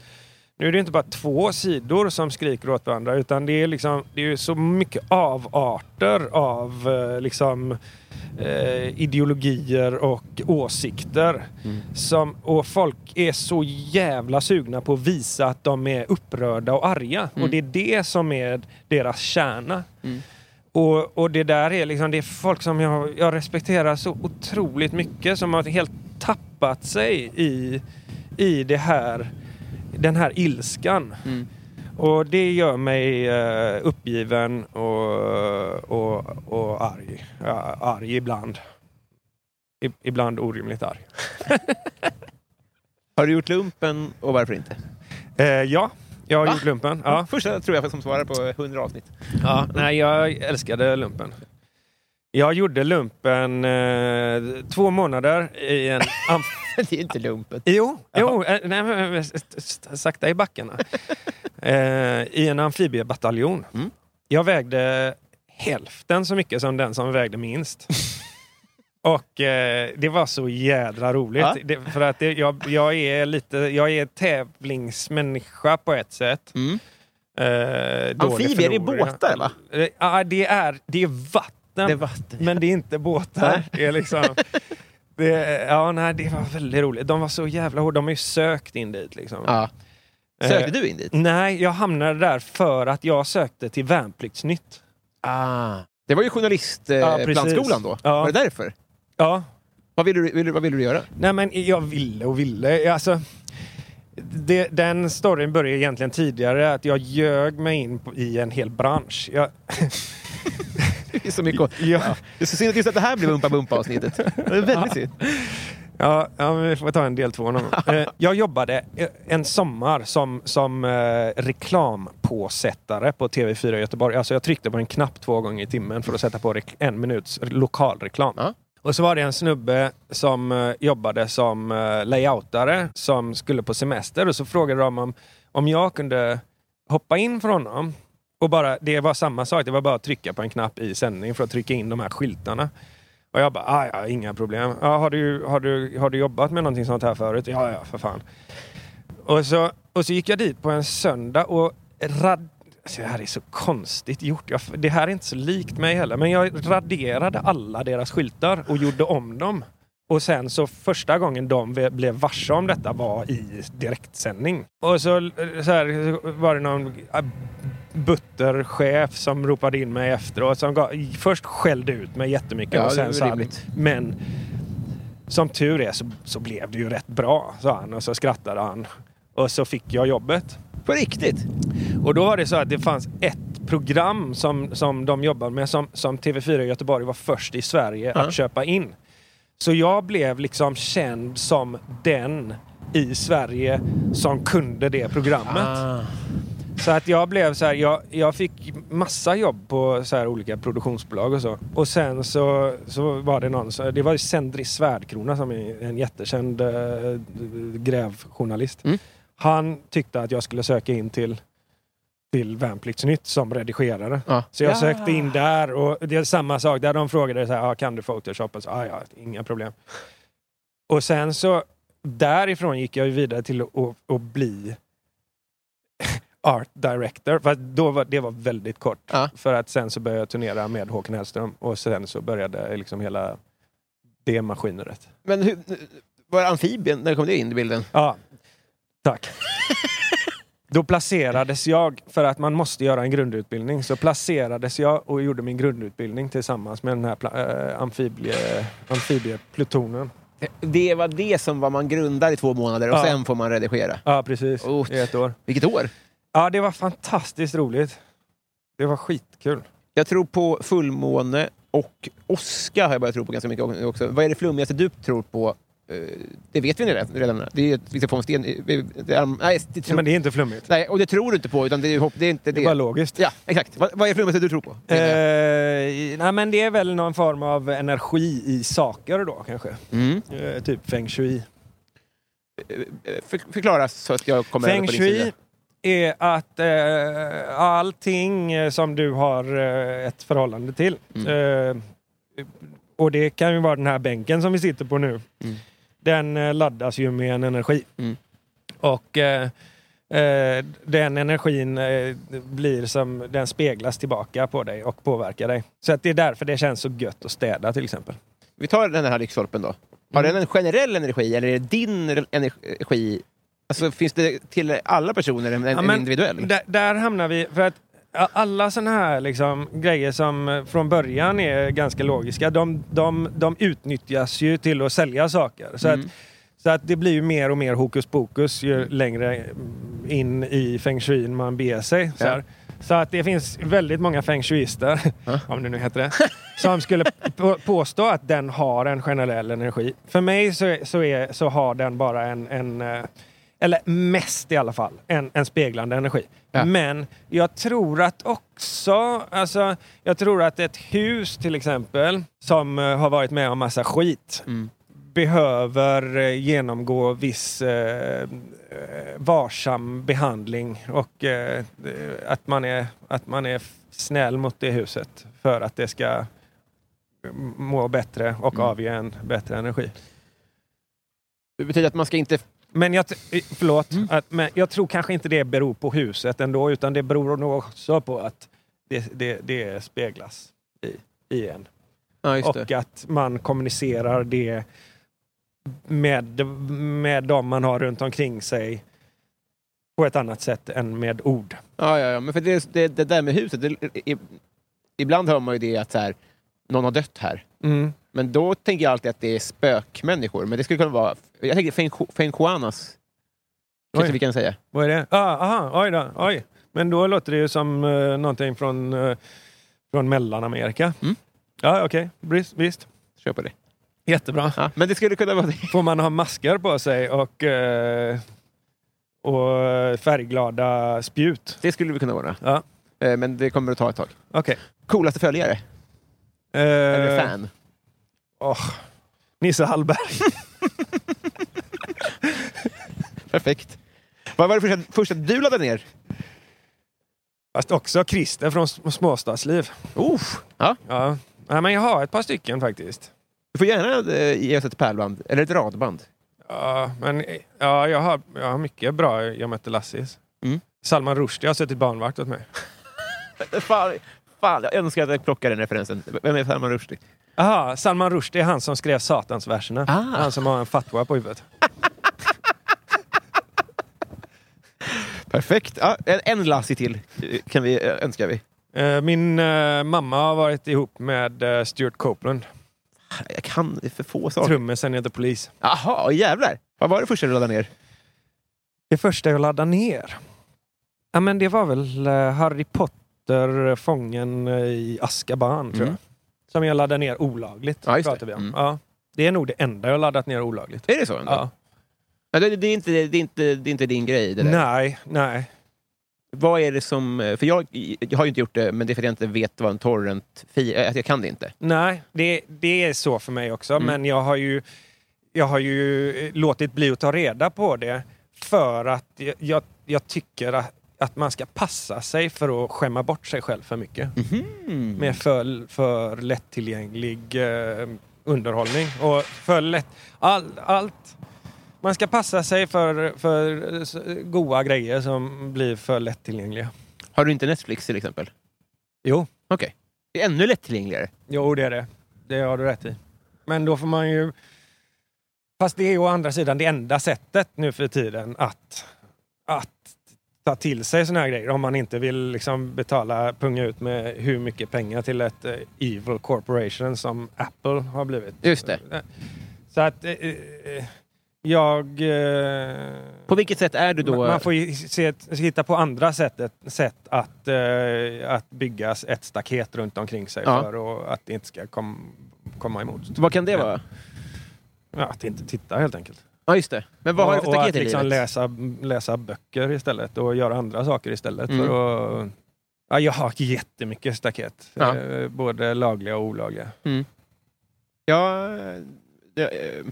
nu är det inte bara två sidor som skriker åt varandra utan det är, liksom, det är så mycket avarter av eh, liksom, eh, ideologier och åsikter. Som, och folk är så jävla sugna på att visa att de är upprörda och arga. Och det är det som är deras kärna. Och, och det där är liksom, det är folk som jag, jag respekterar så otroligt mycket som har helt tappat sig i, i det här, den här ilskan. Mm. Och det gör mig eh, uppgiven och, och, och arg. Ja, arg ibland. I, ibland orimligt arg. Har du gjort lumpen och varför inte? Eh, ja, jag har Va? gjort lumpen. Ja. Första tror jag som svarar på 100 avsnitt. Ja, nej, jag älskade lumpen. Jag gjorde lumpen eh, två månader i en... det är inte lumpen. jo, jo eh, nej, men, sakta i backarna. eh, I en amfibiebataljon. Mm. Jag vägde hälften så mycket som den som vägde minst. Och eh, det var så jädra roligt. Ja. Det, för att det, jag, jag är lite, jag är tävlingsmänniska på ett sätt. Mm. Eh, Amfibier är båtar, va? Eh, det är, det är vatten. Det är vatten. Men det är inte båtar. Det är liksom... Det, ja, nej, det var väldigt roligt. De var så jävla hårda. De har ju sökt in dit. Liksom. Ja. Sökte Eh, du in dit? Nej, jag hamnade där för att jag sökte till Värnpliktsnytt. Ah. Det var ju Ja, journalistplantskolan precis. då. Ja. Var det därför? Ja, Vad ville du, vad ville du göra? nej men jag ville och ville. Alltså, det, den storyn började egentligen tidigare. Att jag ljög mig in på, i en hel bransch. Jag, Det är så mycket jag, Det är så synd att just att det här blev Umpa Bumpa-avsnittet. Det är väldigt synd. Ja, ja vi får ta en del två någon gång. Eh, Jag jobbade eh, en sommar som, som eh, reklampåsättare på TV4 i Göteborg. Alltså jag tryckte på en knapp två gånger i timmen för att sätta på en minuts lokalreklam. Ja. Och så var det en snubbe som eh, jobbade som layoutare som skulle på semester och så frågade de om, om jag kunde hoppa in för honom. Och bara, det var samma sak, det var bara att trycka på en knapp i sändning för att trycka in de här skyltarna. Och jag bara, ah, ja, inga problem. Ja, har, du, har, du, har du jobbat med någonting sånt här förut? Ja, ja, för fan. Och så, och så gick jag dit på en söndag och rad... Alltså, det här är så konstigt gjort. Jag, det här är inte så likt mig heller. Men jag raderade alla deras skyltar och gjorde om dem. Och sen så första gången de blev varse om detta var i direktsändning. Och så, så, här, så var det någon äh, butterchef som ropade in mig efteråt. Som gav, först skällde ut mig jättemycket Ja, och sen sa men som tur är så, så blev det ju rätt bra, sa han. Och så skrattade han. Och så fick jag jobbet. På riktigt? Och då var det så att det fanns ett program som, som de jobbade med som, som TV4 i Göteborg var först i Sverige Ja. att köpa in. Så jag blev liksom känd som den i Sverige som kunde det programmet. Ah. Så att jag blev så här, jag, jag fick massa jobb på så här olika produktionsbolag och så. Och sen så, så var det någon, så, det var ju Sendri Svärdkrona som är en jättekänd äh, grävjournalist. Mm. Han tyckte att jag skulle söka in till, till Värnpliktsnytt som redigerare. Ja. Så jag Ja. sökte in där och det är samma sak. Där de frågade så här, ah, kan du Photoshop? Och så, ah, ja, inga problem. Och sen så därifrån gick jag ju vidare till att, att, att bli art director. För att då var, det var väldigt kort. Ja. För att sen så började jag turnera med Håkan Hellström och sen så började liksom hela det maskineriet. Men hur, var amfibien, när kom det in i bilden? Ja, tack. Då placerades jag, för att man måste göra en grundutbildning, så placerades jag och gjorde min grundutbildning tillsammans med den här äh, amfibie, amfibieplutonen. Det var det som var man grundar i två månader och Ja. sen får man redigera. Ja, precis. Oh. I ett år. Vilket år? Ja, det var fantastiskt roligt. Det var skitkul. Jag tror på fullmåne och åska har jag börjat tro på ganska mycket också. Vad är det flummigaste du tror på? Eh, Det vet vi redan. Det är ska få en sten... vi- det är- Nej, det tror, Men det är inte flummigt. nej, och det tror du inte på, utan det är, det är inte det. Det var logiskt. Ja, exakt. Vad, vad är det flummigaste du tror på? Eh, nej, men det är väl någon form av energi i saker då kanske. Mm. Eh, typ feng shui. Eh, För, förklara så att jag kommer över Feng på din sida. shui är att eh, allting eh, som du har eh, ett förhållande till. Eh, och det kan ju vara den här bänken som vi sitter på nu. Mm. Den eh, laddas ju med en energi. Mm. Och eh, eh, den energin eh, blir som, den speglas tillbaka på dig och påverkar dig. Så att det är därför det känns så gött att städa till exempel. Vi tar den här lyktstolpen då. Har Mm. den en generell energi eller är det din energi? Alltså finns det till alla personer en, en Ja, men individuell? Där, där hamnar vi, för att alla sådana här liksom, grejer som eh, från början är ganska logiska, de, de, de utnyttjas ju till att sälja saker. Så, Mm. att, så att det blir ju mer och mer hokus pokus ju längre mm, in i feng shui man beger sig. Så, Ja. så att det finns väldigt många feng shuister, Ja. om det nu heter det, som skulle på, påstå att den har en generell energi. För mig så, så, är, så har den bara en, en eh, eller mest i alla fall, en, en speglande energi. Ja. Men jag tror att också, alltså, jag tror att ett hus till exempel, som eh, har varit med om massa skit, Mm. behöver eh, genomgå viss eh, eh, varsam behandling och eh, att, man är, att man är snäll mot det huset för att det ska må bättre och Mm. avge en bättre energi. Det betyder att man ska inte... Men jag, förlåt, Mm. att, men jag tror kanske inte det beror på huset ändå, utan det beror nog också på att det, det, det speglas i, i en. Ja, just det. Och att man kommunicerar det med, med de man har runt omkring sig på ett annat sätt än med ord. Ja, ja, ja. Men för det, det, det där med huset, det, i, ibland hör man ju det att så här, någon har dött här. Mm. Men då tänker jag alltid att det är spökmänniskor. Men det skulle kunna vara... Jag tänker shuanas. Kanske vi kan säga. Vad är det? Ah, aha, oj då, oj. Men då låter det ju som uh, någonting från, uh, från Mellanamerika. Mm. Ja, okej. Visst, visst. Kör på det. Jättebra. Ja, men det skulle kunna vara det. Får man ha masker på sig och, eh, och färgglada spjut? Det skulle vi kunna vara. Ja, Men det kommer att ta ett tag. okej. Coolaste följare? Eh, fan? åh, Nisse Hallberg. Perfekt. Vad var det första, första du laddade ner? Fast också Christer från Sm- Småstadsliv. Oh, ja. Ja. Nej, men jag har ett par stycken faktiskt. Du får gärna eh, ge oss ett pärlband, eller ett radband. Ja, men eh, ja, jag, har, jag har mycket bra Jag mötte Lassis. Mm. Salman Rushdie har suttit barnvakt åt mig. Fan, fan, jag önskar att jag plockade den referensen. Vem är Salman Rushdie? Aha, Salman Rushdie är han som skrev Satansverserna. Ah. Han som har en fatwa på huvudet. Perfekt. Ja, en, en Lassie till eh, kan vi, eh, önskar vi. Eh, Min eh, mamma har varit ihop med eh, Stuart Copeland. Jag kan för få saker. Trummisen heter Polis. Jaha, jävlar. Vad var det första du laddade ner? Det första jag laddade ner? Ja, men det var väl Harry Potter, Fången eh, i Azkaban, tror Mm. jag. Som jag laddade ner olagligt. Ja, just det. pratar vi om. Mm. Ja. Det är nog det enda jag laddat ner olagligt. Är det så? Ändå? Ja. Det, det, är inte, det, är inte, det är inte din grej det där. Nej, nej. Vad är det som... För jag, jag har ju inte gjort det, men det är för att jag inte vet vad en torrent fi, att Jag kan det inte. Nej, det, det är så för mig också. Mm. Men jag har ju, jag har ju låtit bli att ta reda på det för att jag- jag, jag tycker att, att man ska passa sig för att skämma bort sig själv för mycket. Mhm. Med för, för lättillgänglig eh, underhållning. Och för lätt, all, allt. Man ska passa sig för, för goda grejer som blir för lättillgängliga. Har du inte Netflix till exempel? Jo, Okej. Det är ännu lättillgängligare. Jo, det är det. Det har du rätt i. Men då får man ju... Fast det är å andra sidan det enda sättet nu för tiden att, att ta till sig såna här grejer. Om man inte vill liksom betala, punga ut med hur mycket pengar till ett eh, evil corporation som Apple har blivit. Just det. Så att eh, eh, jag... Eh, På vilket sätt är du då... man får ju se, hitta på andra sätt, sätt att, eh, att bygga ett staket runt omkring sig Ja. för och att det inte ska kom, komma emot. Vad kan det vara? Ja, att inte titta helt enkelt. Ja, just det. Men vad har du för staket i liksom livet? läsa, läsa böcker istället och göra andra saker istället. Mm. För att, ja, jag har jättemycket staket. Ja. Eh, både lagliga och olagliga. Ja, det, eh,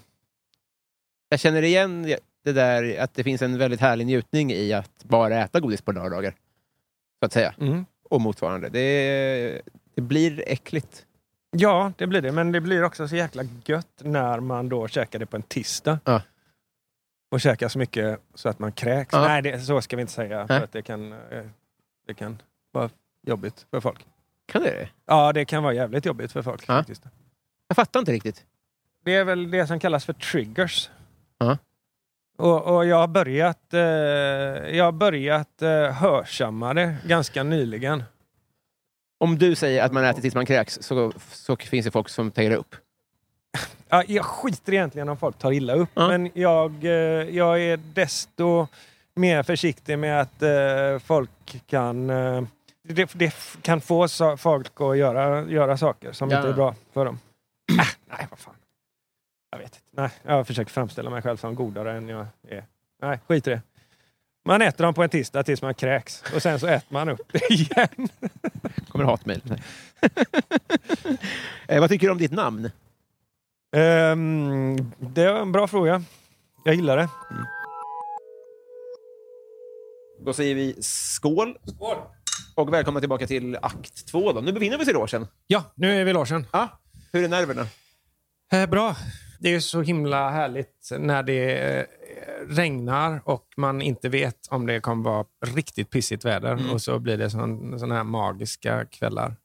jag känner igen det där att det finns en väldigt härlig njutning i att bara äta godis på lördagar. Så att säga. Mm. Och motsvarande. Det, det blir äckligt. Ja, det blir det. Men det blir också så jäkla gött när man då käkar det på en tisdag. Ja. Och käkar så mycket så att man kräks. Ja. Nej, det, så ska vi inte säga. För att det kan, eh, det kan vara jobbigt för folk. Kan det det? Ja, det kan vara jävligt jobbigt för folk Ja. faktiskt. Jag fattar inte riktigt. Det är väl det som kallas för triggers. Ja. Och, och jag har börjat, eh, jag har börjat eh, hörsamma det ganska nyligen. Om du säger att man äter tills man kräks så, så finns det folk som tar upp. Ja, jag skiter egentligen om folk tar illa upp, Ja. men jag, eh, jag är desto mer försiktig med att eh, folk kan eh, det, det kan få folk att göra, göra saker som Ja. inte är bra för dem. Äh, nej, vad fan. Jag vet inte. Nej, jag försöker framställa mig själv som godare än jag är. Nej, skit i det. Man äter dem på en tisdag tills man kräks och sen så äter man upp det igen. kommer hatmejl. Eh, vad tycker du om ditt namn? Ehm, det är en bra fråga. Jag gillar det. Då säger vi skål. skål. Och välkomna tillbaka till akt två. Då. Nu befinner vi oss i logen. Ja, nu är vi i logen. Ja. Hur är nerverna? Eh, bra. Det är så himla härligt när det eh, regnar och man inte vet om det kommer vara riktigt pissigt väder. Och så blir det sån, såna här magiska kvällar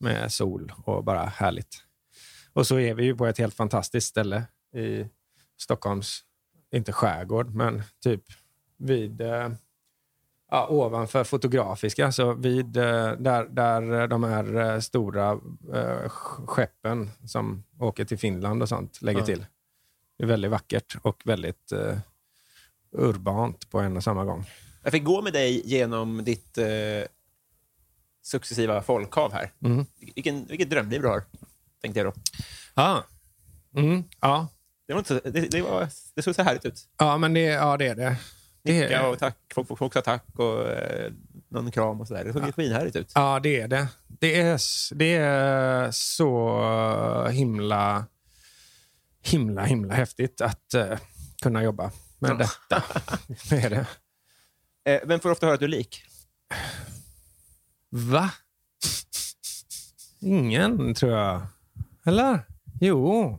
med sol och bara härligt. Och så är vi ju på ett helt fantastiskt ställe i Stockholms, inte skärgård, men typ vid eh, ja, ovanför Fotografiska, så vid eh, där, där de här eh, stora eh, skeppen som åker till Finland och sånt lägger Ja. till. Det är väldigt vackert och väldigt eh, urbant på en och samma gång. Jag fick gå med dig genom ditt eh, successiva folkhav här. Mm. Vilken, vilket drömliv du har, tänkte jag då. Ja. Mm. Ja. Det, var inte så, det, det, var, det såg så härligt ut. ja, men det, ja, det är det. det är, Ja, och tack, folk, folk sa tack och eh, någon kram och sådär. Det såg ja. svinhärligt ut. Ja, det är det. Det är, det är så himla, himla, himla häftigt att eh, kunna jobba med detta. Det är det. Eh, vem får ofta höra att du är lik? Va? Ingen, tror jag. Eller? Jo.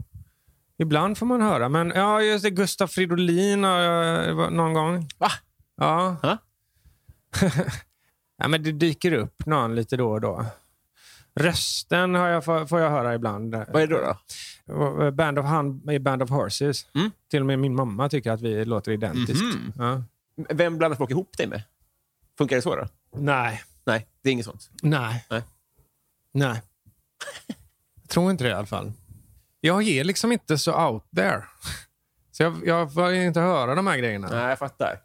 Ibland får man höra. Men ja, just det. Gustaf Fridolin har var- någon gång. Va? Ja. Ha? ja men det dyker upp någon lite då och då. Rösten har jag, får, jag höra ibland. Vad är det då? Band of Han Band of Horses. Mm. Till och med min mamma tycker att vi låter identiskt. Mhm. Ja. Vem blandar folk ihop dig med? Funkar det så då? Nej. Nej, det är inget sånt. Nej. Nej. Nej. Tror inte det i alla fall. Jag är liksom inte så out there. Så jag, jag får inte höra de här grejerna. Nej, jag fattar.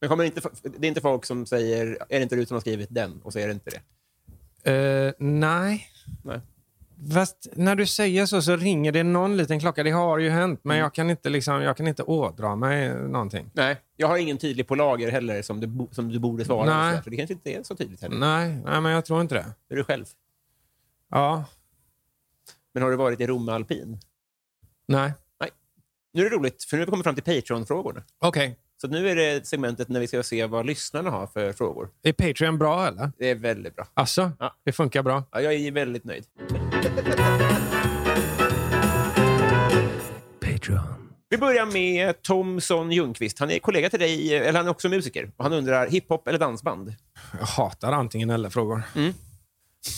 Men kommer inte, det är inte folk som säger, är det inte du som har skrivit den? Och så är det inte det. Eh, nej. Nej. Fast när du säger så så ringer det någon liten klocka. Det har ju hänt, men Mm. jag, kan inte liksom, jag kan inte ådra mig någonting. Nej, jag har ingen tydlig på lager heller som du, som du borde svara. Nej. Så det kanske inte är så tydligt heller. Nej, nej, men jag tror inte. Det är du själv. Ja, Men har du varit i Romme alpin? nej. Nu är det roligt, för nu har vi kommit fram till Patreon-frågorna. Okej. Så nu är det segmentet när vi ska se vad lyssnarna har för frågor. Är Patreon bra eller? Det är väldigt bra. Alltså, Ja. det funkar bra. Ja, jag är väldigt nöjd. Patreon. Vi börjar med Thomson Ljungqvist. Han är kollega till dig, eller han är också musiker. Och han undrar, hiphop eller dansband? Jag hatar antingen eller-frågor. Mm.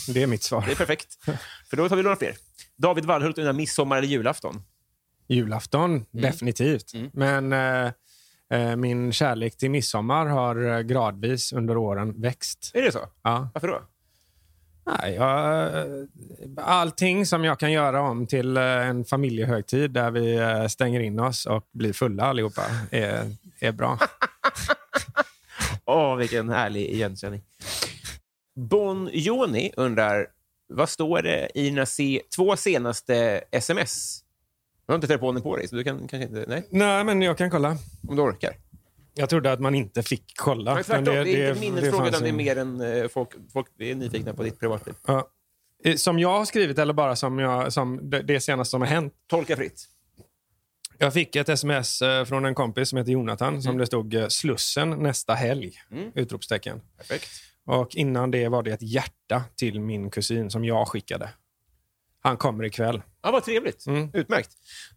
Det är mitt svar. Det är perfekt. För då tar vi några fler. David Wallhult undrar midsommar eller julafton? Julafton, definitivt. Mm. Men eh, eh, min kärlek till midsommar har eh, gradvis under åren växt. Är det så? Ja. Varför då? Nej, jag, eh, allting som jag kan göra om till en familjehögtid där vi stänger in oss och blir fulla allihopa är, är bra. Åh, vilken härlig igenkänning. Bon Joni undrar, vad står det i dina se- två senaste sms? Du har inte telefonen på dig, så du kan kanske inte... Nej, Nej, men jag kan kolla. om du orkar. Jag trodde att man inte fick kolla. Men tvärtom, det, är inte minnesfråga, utan det är mer än eh, folk, folk är nyfikna på ditt privatliv. Ja. Eh, Som jag har skrivit eller bara som, jag, som det, det senaste som har hänt? Tolka fritt. Jag fick ett sms eh, från en kompis som heter Jonathan som det stod Slussen nästa helg! Mm. Utropstecken. Perfekt. Och innan det var det ett hjärta till min kusin som jag skickade. Han kommer ikväll. Ja, vad trevligt. Mm. Utmärkt.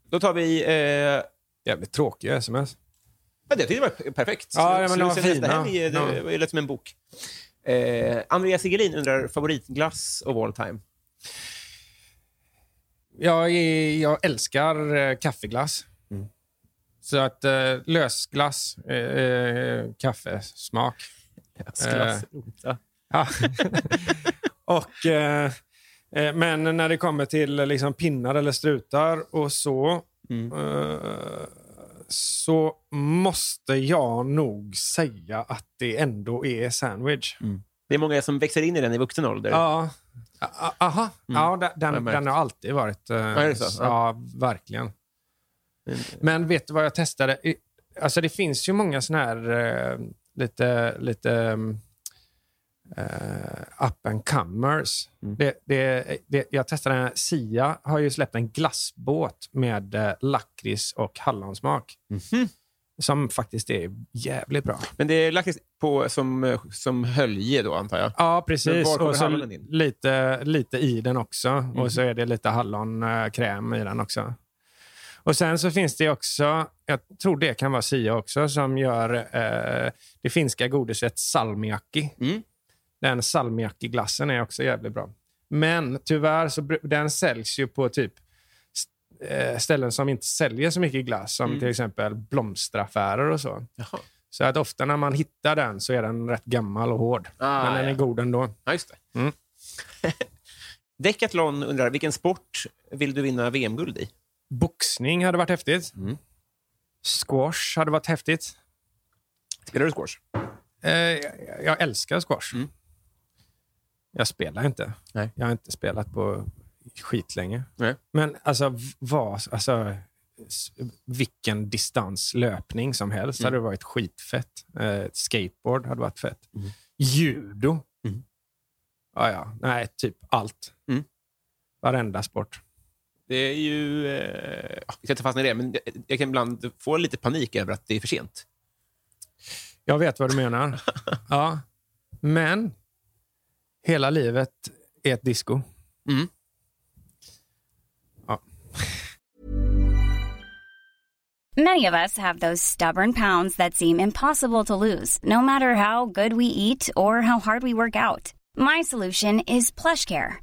Då tar vi... Eh, Jävligt tråkiga sms. ja, det tyckte jag var perfekt. Ja, men de var fina. helg, Det Ja. lätt som en bok. Eh, Andreas Sigelin undrar favoritglass of all time. Jag, är, jag älskar eh, kaffeglass. Mm. Så att eh, lösglass, eh, eh, kaffesmak. Glass. Ja. Ja. och, eh, eh, men när det kommer till eh, liksom, pinnar eller strutar och så, Mm. eh, så måste jag nog säga att det ändå är sandwich. Det är många som växer in i den i vuxen ålder. Ja. A- Aha. Ja, den, Mm. Jag den, den har alltid varit... eh, det så? Ja, verkligen. Men vet du vad jag testade? Alltså det finns ju många såna här eh, lite, lite uh, up and comers. Mm. Det, det, det, jag testade, en- Sia har ju släppt en glassbåt med uh, lakrits och hallonsmak. Mhm. Som faktiskt är jävligt bra. Men det är lakrits på som, eh, som hölje då, antar jag. Ja, precis. Och så lite, lite i den också. Mm. Och så är det lite hallonkräm i den också. Och sen så finns det också, jag tror det kan vara Sia också, som gör eh, det finska godiset salmiakki. Mm. Den salmiakki-glassen är också jävligt bra. Men tyvärr så den säljs ju på typ eh, ställen som inte säljer så mycket glass, som Mm. till exempel blomsteraffärer och så. Jaha. Så att ofta när man hittar den så är den rätt gammal och hård. Ah, Men den ja. är god ändå. Ja, just det. Mm. Decathlon undrar, vilken sport vill du vinna VM-guld i? Boxning hade varit häftigt. Mm. Squash hade varit häftigt. Spelar du squash? Eh, jag, jag älskar squash. Mm. Jag spelar inte. Nej. Jag har inte spelat på skitlänge. Nej. Men alltså, vad, alltså, vilken distans löpning som helst Mm. hade varit skitfett. Eh, skateboard hade varit fett. Mm. Judo. Mm. Ja, ja. Nej, typ allt. Mm. Varenda sport. Det är ju... Eh, ja, vi ska inte fastna i det, men jag, jag kan ibland få lite panik över att det är för sent. Jag vet vad du menar. ja. Men hela livet är ett disco. Mm. Many of us have those stubborn pounds that seem impossible to lose, no matter how good we eat or how hard we work out. My solution is PlushCare.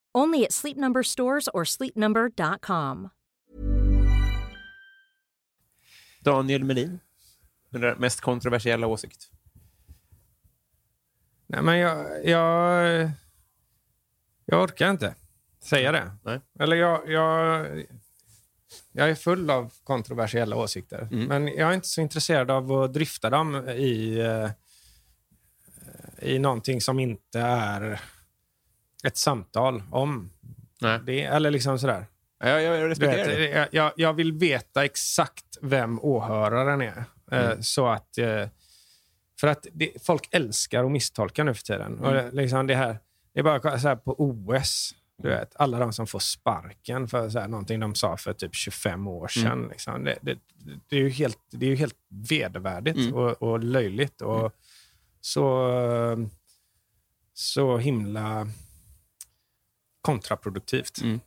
Only at Sleep Number stores or sleepnumber.com. Daniel Melin, undrar mest kontroversiella åsikt. Nej, men jag, jag, jag orkar inte säga det. Nej. Eller jag, jag, jag är full av kontroversiella åsikter. Mm. Men jag är inte så intresserad av att dryfta dem i, eh, i någonting som inte är ett samtal om Nej. det. Eller liksom sådär. Ja, jag, jag respekterar det. vet, jag, jag, jag vill veta exakt vem åhöraren är. Eh, Mm. Så att... eh, För att det, folk älskar att misstolka nu för tiden. Och Mm. det, liksom det, här, det är bara så här på OS. Du Mm. vet, alla de som får sparken för så här, någonting de sa för typ 25 år sedan. Mm. Liksom. Det, det, det, är ju helt, det är ju helt vedervärdigt Mm. och, och löjligt. Och så, så himla kontraproduktivt. Mm.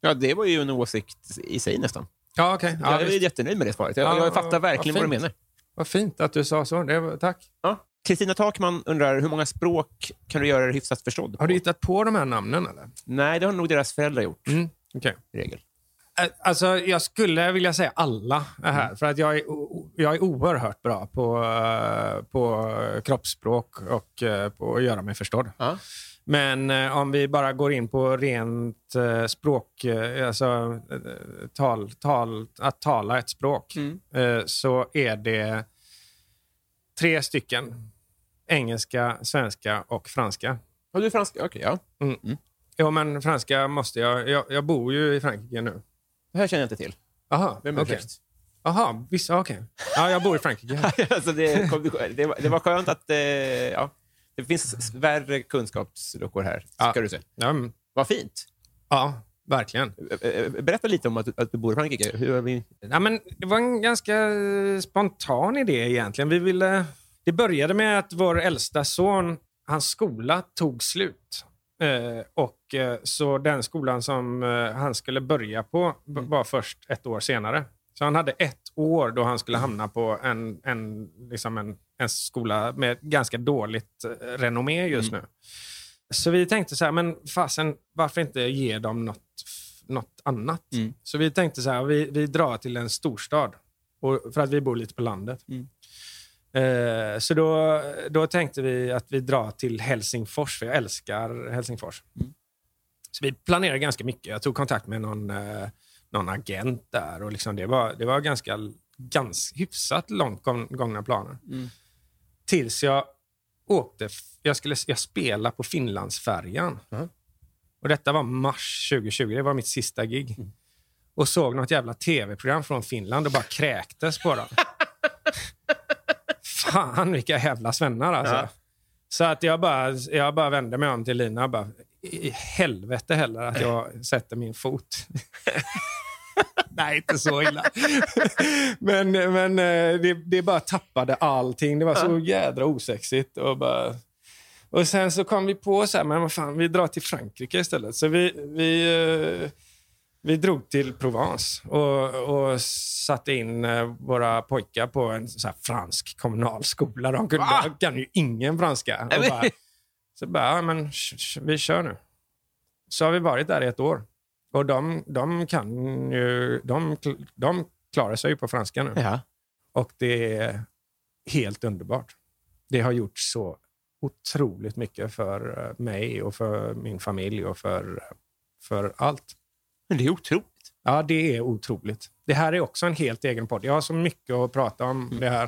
Ja, det var ju en åsikt i sig nästan. Ja, okej. Ja, jag är jättenöjd med det svaret. Jag, Ja, jag fattar vad verkligen vad du fint. menar. Vad fint att du sa så. Var, tack. Ja. Kristina Takman undrar, hur många språk kan du göra dig hyfsat förstådd på? Har du hittat på de här namnen? eller? Nej, det har nog deras föräldrar gjort, Mm. i regel. Alltså, jag skulle vilja säga alla är här. För att jag är, jag är oerhört bra på, eh, på kroppsspråk och eh, på att göra mig förstådd. Ja. Men eh, om vi bara går in på rent eh, språk, eh, alltså eh, tal, tal, att tala ett språk, Mm. eh, så är det tre stycken. Engelska, svenska och franska. Har du franska? Okej, ja. Jo, men franska måste jag. Jag, jag bor ju i Frankrike nu. Det här känner jag inte till. Aha, Vem är okej. först? Aha, vissa, okej. Ja, jag bor i Frankrike. alltså det, kom, det, var, det var skönt att... Eh, ja, det finns värre kunskapsluckor här, Ja. ska du säga. Ja, mm. Vad fint. ja verkligen. Berätta lite om att, att du bor i Frankrike. Hur vi... Ja, men det var en ganska eh, spontan idé egentligen. Vi ville... Det började med att vår äldsta son, hans skola tog slut. Eh, och eh, Så den skolan som eh, han skulle börja på b- var först ett år senare. Så han hade ett år då han skulle hamna på en, en, liksom en, en skola med ganska dåligt eh, renommé just nu. Så vi tänkte så här, men fasen, varför inte ge dem något, något annat? Mm. Så vi tänkte så här, vi, vi drar till en storstad. Och, för att vi bor lite på landet. Mm. Eh, så då, då tänkte vi att vi drar till Helsingfors, för jag älskar Helsingfors. Mm. Så vi planerade ganska mycket. Jag tog kontakt med någon, eh, någon agent där. Och liksom det, var, det var ganska, ganska hyfsat långt gång- gångna planer. Mm. Tills jag åkte, jag skulle jag spela på Finlandsfärjan. Mhm. Och detta var mars 2020, det var mitt sista gig. Och såg något jävla tv-program från Finland och bara kräktes på dem. Fan vilka jävla svennar alltså. Ja. Så att jag bara, jag bara vände mig om till Lina och bara, i helvete heller att jag sätter min fot. Nej, inte så illa. men men eh, det, det bara tappade allting. Det var så jädra osexigt. Och, bara... och sen så kom vi på så här, men vad fan, vi drar till Frankrike istället. Så vi, vi, eh, vi drog till Provence och, och satte in eh, våra pojkar på en så fransk kommunalskola. De kunde, de kan ju ingen franska. Och bara, så bara, ja, men vi kör nu. Så har vi varit där i ett år. Och de, de kan ju, de, de klarar sig ju på franska nu. Ja. Och det är helt underbart. Det har gjort så otroligt mycket för eh, mig och för min familj och för, för allt. Men det är otroligt. Ja, det är otroligt. Det här är också en helt egen podd. Jag har så mycket att prata om Mm. det här.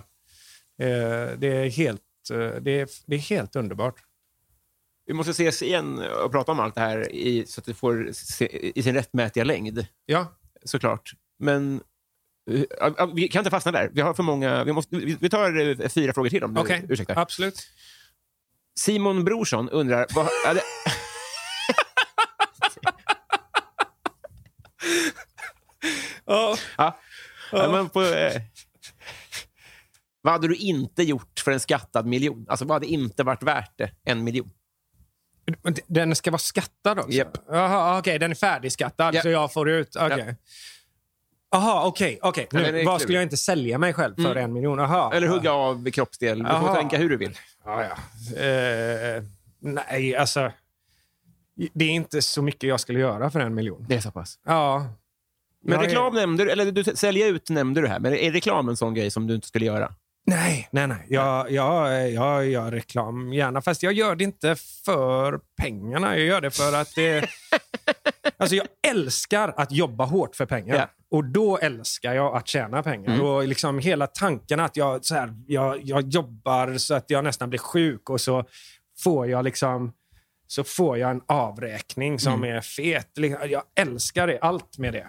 Eh, Det är helt, eh, det är, det är helt underbart. Vi måste ses igen och prata om allt det här i, så att det får se, i sin rättmätiga längd, Ja, såklart. Men eh, vi kan inte fastna där. Vi har för många... Vi, måste, vi, tar eh, fyra frågor till om du okej. ursäktar. Absolut. Simon Brorsson undrar... Vad, det, Ja. Ja. Ja. Men på, eh, vad hade du inte gjort för en skattad miljon? Alltså, vad hade inte varit värt det? En miljon? Den ska vara skattad också? Japp. Jaha, okej. Den är färdigskattad, Ja. så jag får ut... Okej. Jaha, okej. men det Nu, Vad kul. skulle jag inte sälja mig själv för en miljon? Aha. Eller hugga av kroppsdel. Du får tänka hur du vill. Ja, ja. Eh, nej, alltså... Det är inte så mycket jag skulle göra för en miljon. Det är så pass. Ja. Men Jag är- reklam nämnde du, eller du sälja ut nämnde du här. Men är reklam en sån grej som du inte skulle göra? Nej, nej, nej. Jag, jag, jag gör reklam gärna, fast jag gör det inte för pengarna. Jag gör det för att det... alltså jag älskar att jobba hårt för pengar. Ja. Och då älskar jag att tjäna pengar. Och liksom hela tanken att jag, så här, jag, jag jobbar så att jag nästan blir sjuk och så får jag liksom så får jag en avräkning som är fet. Liksom, Jag älskar det, allt med det.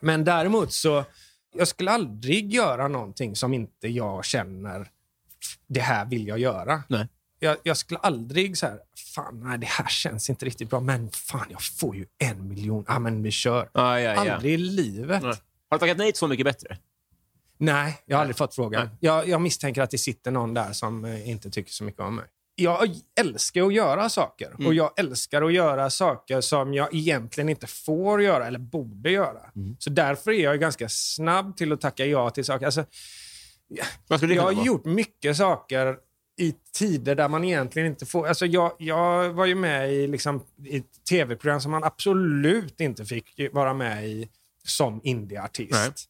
Men däremot så, jag skulle aldrig göra någonting som inte jag känner, det här vill jag göra. Nej. Jag, jag skulle aldrig så här, fan nej det här känns inte riktigt bra, men fan jag får ju en miljon, ja men vi kör. Ja, ja, ja. Aldrig i livet. Nej. Har du tackat nej till Så mycket bättre? Nej, jag har aldrig fått frågan. Jag, jag misstänker att det sitter någon där som eh, inte tycker så mycket om mig. Jag älskar att göra saker. Och jag älskar att göra saker som jag egentligen inte får göra eller borde göra. Så därför är jag ganska snabb till att tacka ja till saker. Alltså, jag har gjort mycket saker i tider där man egentligen inte får... Alltså jag, jag var ju med i, liksom, i tv-program som man absolut inte fick vara med i som indieartist.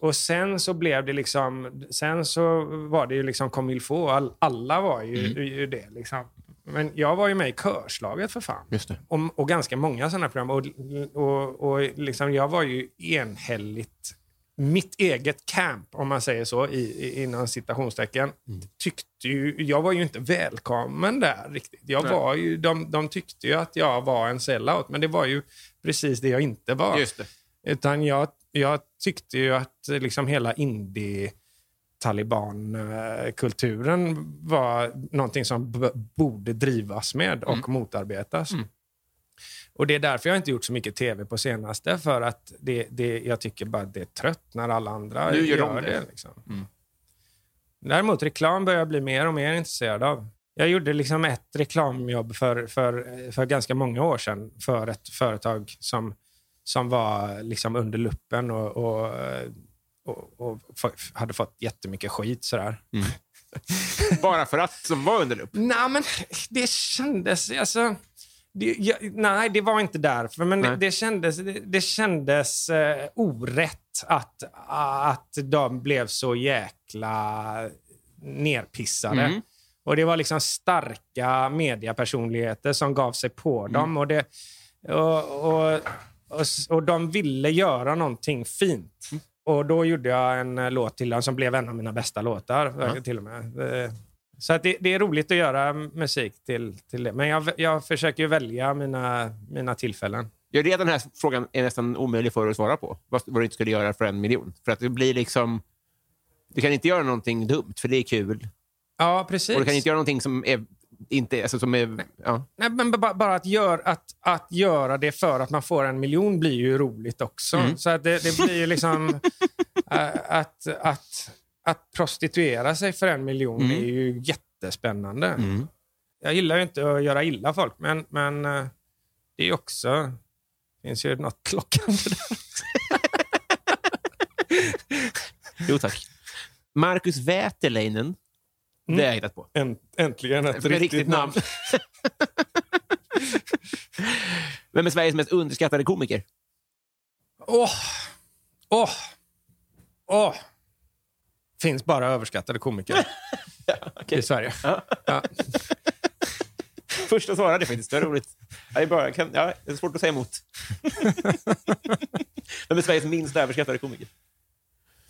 Och sen så blev det liksom... Sen så var det ju liksom comme il faut. All, alla var ju, Mm. ju det. Liksom. Men jag var ju med i Körslaget för fan. Just det. Och, och ganska många sådana program. Och, och, och liksom jag var ju enhälligt mitt eget camp, om man säger så, i, i, inom citationstecken, tyckte ju, jag var ju inte välkommen där riktigt. Jag Nej. var ju, de, de tyckte ju att jag var en sellout, men det var ju precis det jag inte var. Just det. Utan jag, jag tyckte ju att liksom hela indie talibankulturen var någonting som borde drivas med och motarbetas. Och Det är därför jag inte gjort så mycket tv på senaste, för att det, det, jag tycker bara att det är trött när alla andra Nu gör de det. Liksom. Däremot reklam börjar jag bli mer och mer intresserad av. Jag gjorde liksom ett reklamjobb för, för, för ganska många år sedan för ett företag som, som var liksom under luppen och, och, och, och hade fått jättemycket skit. Sådär. Bara för att som var under lupp? Nej, men det kändes... Alltså, det, jag, nej, det var inte därför. Men det, det kändes, det, det kändes eh, orätt att, att de blev så jäkla nerpissade. Mm. Och Det var liksom starka mediapersonligheter som gav sig på dem. Och, det, och, och, och, och de ville göra någonting fint. Och Då gjorde jag en eh, låt till dem som blev en av mina bästa låtar. till och med. Så att det, det är roligt att göra musik till, till det. Men jag, jag försöker ju välja mina, mina tillfällen. Gör det den här frågan är nästan omöjlig för att svara på? Vad, vad du inte skulle göra för en miljon? För att det blir liksom... Du kan inte göra någonting dumt, för det är kul. Ja, precis. Och du kan inte göra någonting som är... Inte, alltså, som är ja. Nej, men ba- bara att, gör, att, att göra det för att man får en miljon blir ju roligt också. Mm. Så att det, det blir liksom... äh, att, att, att prostituera sig för en miljon Mm. är ju jättespännande. Jag gillar ju inte att göra illa folk, men, men det är ju också... Det finns ju något lockande där. Jo, tack. Marcus Wäterleinen. Det har jag hittat på. Änt- Äntligen ett riktigt, riktigt namn. Vem är Sveriges mest underskattade komiker? Åh! Åh! Åh! Finns bara överskattade komiker i Sverige. Ja. Första svarade faktiskt. Det är roligt. Ja, Det är, bara, kan, ja, det är svårt att säga emot. Vem är Sveriges minst överskattade komiker?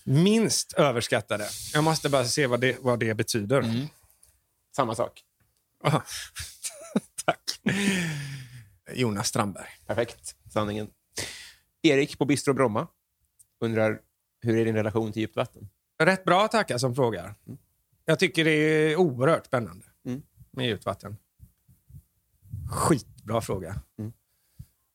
Minst överskattade. Jag måste bara se vad det, vad det betyder. Samma sak. Tack. Jonas Strandberg. Perfekt. Sanningen. Erik på Bistro Bromma undrar, hur är din relation till djupt vatten? Rätt bra tackar som frågar. Jag tycker det är oerhört spännande Mm. med djupt vatten. Skitbra fråga. Mm.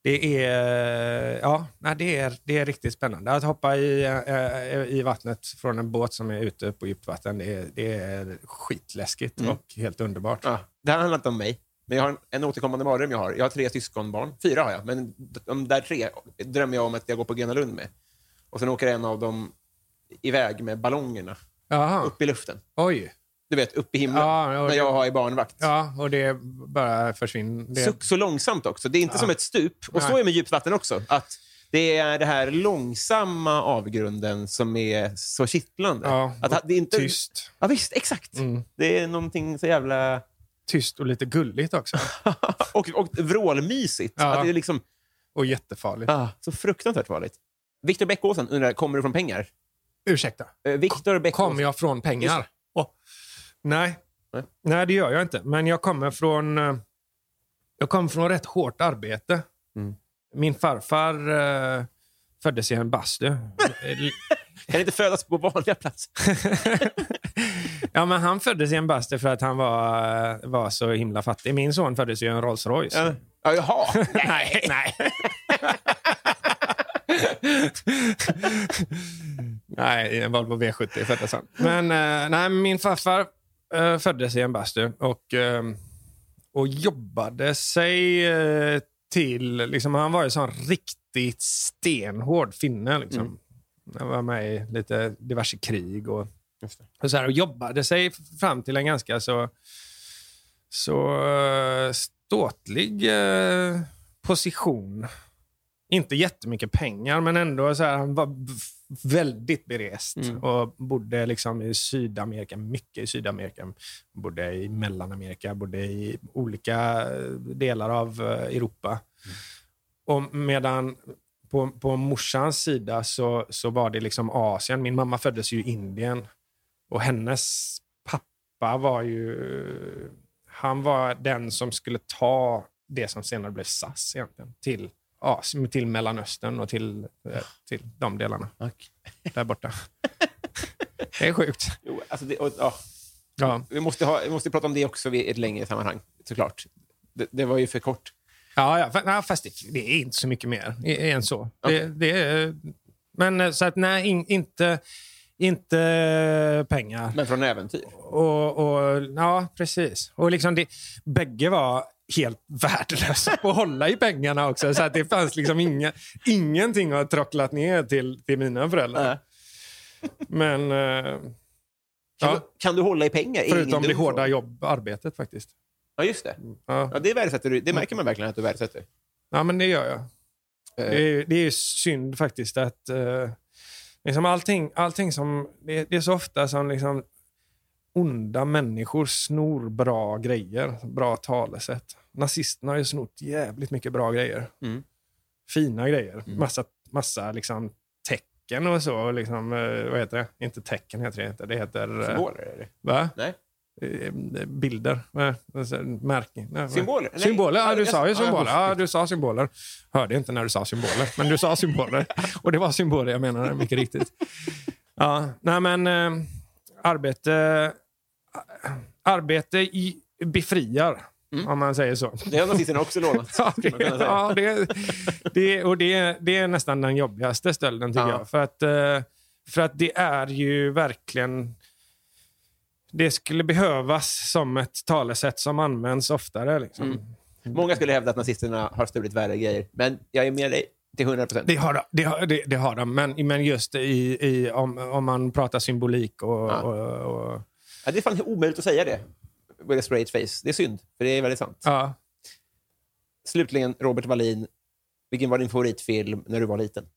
Det är, ja, det, är, det är riktigt spännande. Att hoppa i, eh, i vattnet från en båt som är ute på djupt vatten, det är, det är skitläskigt Mm. och helt underbart. Ja, det här handlar inte om mig. Men jag har en, en återkommande mardröm jag har. Jag har tre syskonbarn. Fyra har jag, men de där tre drömmer jag om att jag går på Gröna Lund med. Och sen åker en av dem iväg med ballongerna Jaha, upp i luften. oj. Du vet, upp i himlen. Ja, ja, när det- jag har i barnvakt. Ja, och det bara försvinner. Det, Så, så långsamt också. Det är inte som ett stup. Och så är med djupt vatten också. Att det är det här långsamma avgrunden som är så kittlande. Ja, att, det är inte... tyst. Ja, visst, exakt. Mm. Det är någonting så jävla... Tyst och lite gulligt också. och, och vrålmysigt. Ja. Att det är liksom... Och jättefarligt. Ah, så fruktansvärt farligt. Viktor Bäckåsen undrar, kommer du från pengar? Ursäkta. Eh, Viktor Bäckåsen. Kommer jag från Just pengar? det. Nej. Nej. Nej, det gör jag inte. Men jag kommer från, eh, jag kommer från rätt hårt arbete. Mm. Min farfar eh, föddes i en bastu. Kan inte födas på vanliga platser? ja, men han föddes i en bastu för att han var, eh, var så himla fattig. Min son föddes i en Rolls Royce. Ja, ja, jaha. nej, nej. nej, en Volvo V70 föddes han. Men eh, nej, min farfar eh, föddes i en bastu och, eh, och jobbade sig eh, till... Liksom, han var ju sån riktigt stenhård finne. Liksom. Han var med i lite diverse krig och, och, så här, och jobbade sig fram till en ganska så, så eh, ståtlig position. Inte jättemycket pengar, men ändå så här, han var väldigt berest Mm. och bodde liksom i Sydamerika, mycket i Sydamerika. Bodde i Mellanamerika, bodde i olika eh, delar av eh, Europa. Och medan på, på morsans sida så, så var det liksom Asien. Min mamma föddes ju i Indien och hennes pappa var ju... Han var den som skulle ta det som senare blev SAS egentligen till Asien, till Mellanöstern och till, eh, till de delarna där borta. Det är sjukt. Jo, alltså det, och, ja, Ja, vi, måste ha, vi måste prata om det också i ett längre sammanhang, såklart. Det, det var ju för kort. ja, ja nej, fast det, det är inte så mycket mer än så. Det, det är, men eh, så att nej, in, inte, inte pengar. Men från äventyr. Och, och, ja, precis. Och liksom det, bägge var helt värdelösa på att hålla i pengarna också. Så att det fanns liksom inga, ingenting att trocklat ner till, till mina föräldrar. Nej. Men eh, Kan, Ja. du, kan du hålla i pengar? Förutom det hårda jobb, arbetet faktiskt. Ja, just det. Ja, Ja, det, värdesätter du, det märker man verkligen att du värdesätter. ja men det gör jag. Eh, Det är, det är synd faktiskt att eh, liksom allting, allting som... Det, det är så ofta som liksom onda människor snor bra grejer, bra talesätt. Nazisterna har ju snott jävligt mycket bra grejer. Mm. Fina grejer. Massa, massa liksom tecken och så. Liksom, eh, vad heter det? Inte tecken heter det inte. Det heter... eh, Symboler, är det? Va? Nej. Eh, Bilder. Alltså, Märken. Symboler? Symboler, ja, du sa ju symboler. Ja, du sa symboler. Hörde inte när du sa symboler, men du sa symboler. Och det var symboler jag menade, mycket riktigt. Ja, nej men arbete, arbete i, befriar, om man säger så. Det har nazisterna också lånat. Ja, det, ja, det, det, och det, det är nästan den jobbigaste stölden, tycker Ja. jag. För att, eh, för att det är ju verkligen... Det skulle behövas som ett talesätt som används oftare. Liksom. Mm. Många skulle hävda att nazisterna har stulit värre grejer, men jag är med dig till 100 procent. Det har de, det har, det, det har de. Men, men just i, i, om, om man pratar symbolik och... Ja. och, och Ja, det är fan omöjligt att säga det a straight face. Det är synd, för det är väldigt sant. ja. Slutligen, Robert Wallin. Vilken var din favoritfilm när du var liten?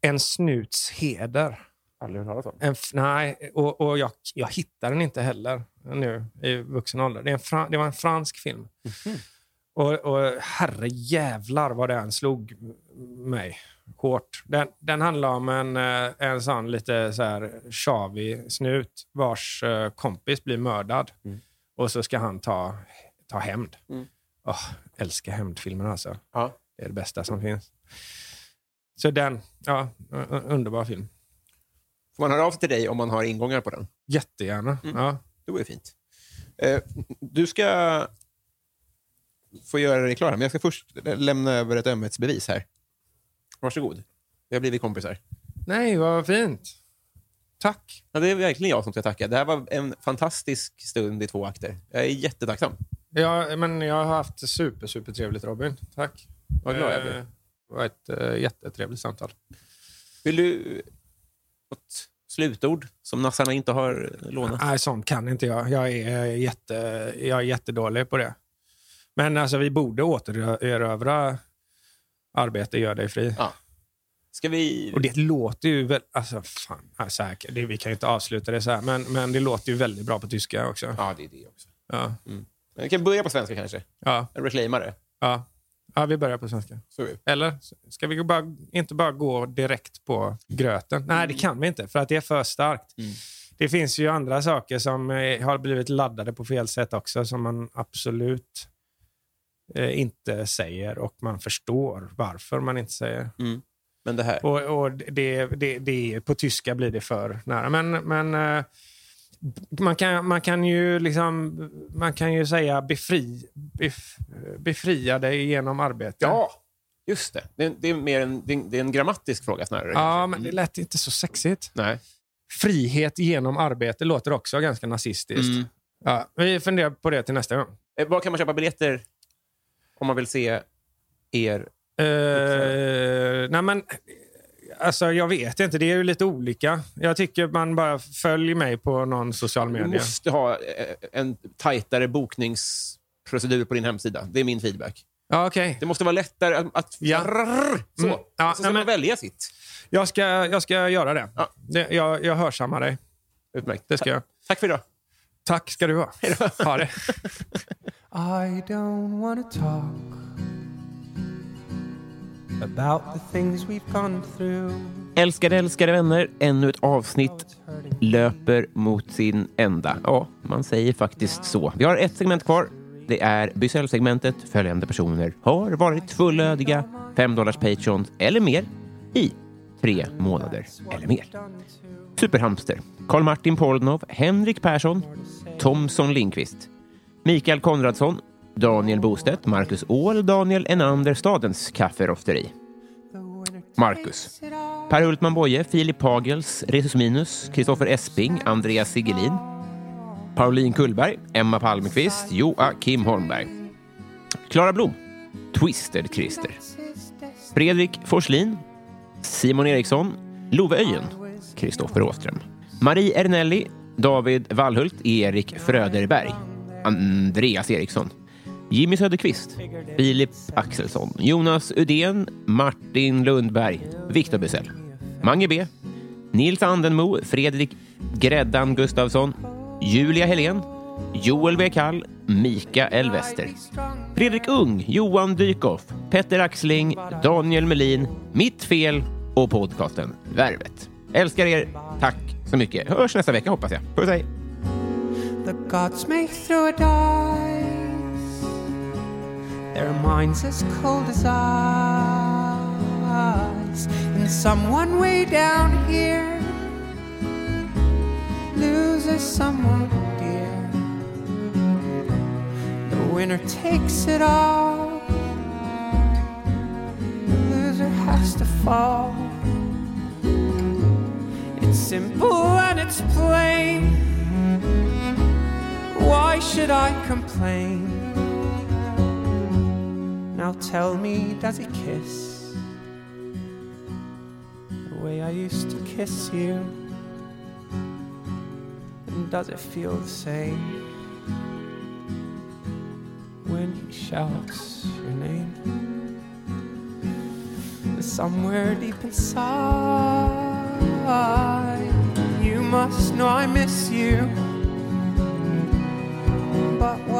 En snuts heder. Aldrig hört talas om. En, nej, och, och jag, jag hittar den inte heller nu i vuxen ålder. Det, är en fra, det var en fransk film. Och, och herre jävlar vad den slog mig hårt. Den, den handlar om en, eh, en sån lite så här tjavig snut vars eh, kompis blir mördad. Och så ska han ta, ta hämnd. Mm. Åh, älskar hämndfilmer alltså. Ja. Det är det bästa som finns. Så den, ja, underbar film. Får man höra av sig till dig om man har ingångar på den? Jättegärna. Ja. Det vore fint. Eh, du ska få göra dig klar. Men jag ska först lämna över ett ömhetsbevis här. Varsågod. Vi har blivit kompisar. Nej, vad fint. Tack. Ja, det är verkligen jag som ska tacka. Det här var en fantastisk stund i två akter. Jag är jättetacksam. Ja, men jag har haft super, super trevligt Robin. Tack. Vad glad jag Eh, blir. Det var ett äh, jättetrevligt samtal. Vill du något slutord som nassarna inte har lånat? Nej, sånt kan inte jag. Jag är, jätte, jag är jättedålig på det. Men alltså, vi borde återerövra arbete gör dig fri. Ja. Ska vi... Och det låter ju väl... Alltså, fan. Säkert. Det, vi kan ju inte avsluta det så här, men, men det låter ju väldigt bra på tyska också. Ja, det är det också. Ja. Men Vi kan börja på svenska kanske. Ja. Jag reclaimar det. Ja. ja, vi börjar på svenska. Eller ska vi bara, inte bara gå direkt på gröten? Nej, det kan vi inte, för att det är för starkt. Det finns ju andra saker som eh, har blivit laddade på fel sätt också, som man absolut eh, inte säger och man förstår varför man inte säger. Men det här. Och, och det, det, det, på tyska blir det för nära. Men, men eh, man, kan, man, kan ju liksom, man kan ju säga befri, bef, befria dig genom arbete. Ja, just det. Det är, det är mer en, det är, en grammatisk fråga snarare. Ja, men det lät inte så sexigt. Nej. Frihet genom arbete låter också ganska nazistiskt. Mm. Ja, vi funderar på det till nästa gång. Eh, Var kan man köpa biljetter om man vill se er? Uh, nej men, alltså jag vet inte. Det är ju lite olika. Jag tycker man bara följer mig på någon social Du media. måste ha eh, en tajtare bokningsprocedur på din hemsida. Det är min feedback. Ja, okej. Det måste vara lättare att... att Ja. Så. Mm. Ja, så ska nej, man men- välja sitt. Jag ska, jag ska göra det. Ja. det jag, jag hörsammar dig. Utmärkt. Det ska jag. Tack för idag. Tack ska du ha. Ha det. I don't want to talk about the things we've gone through. Älskade, älskade vänner, ännu ett avsnitt löper mot sin ända. Ja, man säger faktiskt så. Vi har ett segment kvar. Det är Bysell-segmentet. Följande personer har varit fullödiga 5 dollars Patreon eller mer i tre månader eller mer. Superhamster, Karl-Martin Polnov, Henrik Persson, Thomson Lindqvist, Mikael Konradsson, Daniel Bostedt, Marcus Åhl, Daniel Enander, Stadens kafferosteri. Marcus. Per Hultman Boye, Filip Pagels, Resus Minus, Kristoffer Esping, Andreas Sigelin, Pauline Kullberg, Emma Palmqvist, Joakim Holmberg. Klara Blom, Twisted Christer. Fredrik Forslin, Simon Eriksson, Love Öjen, Kristoffer Åström. Marie Ernelli, David Wallhult, Erik Fröderberg, Andreas Eriksson, Jimmy Söderqvist, Filip Axelsson, Jonas Udén, Martin Lundberg, Viktor Bysell, Mange B, Nils Andenmo, Fredrik Gräddan Gustafsson, Julia Helén, Joel W. Kall, Mika Wester, Fredrik Ung, Johan Dykhoff, Petter Axling, Daniel Melin, Mitt Fel och podcasten Värvet. Älskar er. Tack så mycket. Hörs nästa vecka hoppas jag. Puss hej! The gods may throw a dice. Their minds as cold as ice. And someone way down here loses someone dear. The winner takes it all. The loser has to fall. It's simple and it's plain. Why should I complain? Now tell me, does he kiss the way I used to kiss you? And does it feel the same when he shouts your name? Somewhere deep inside, you must know I miss you.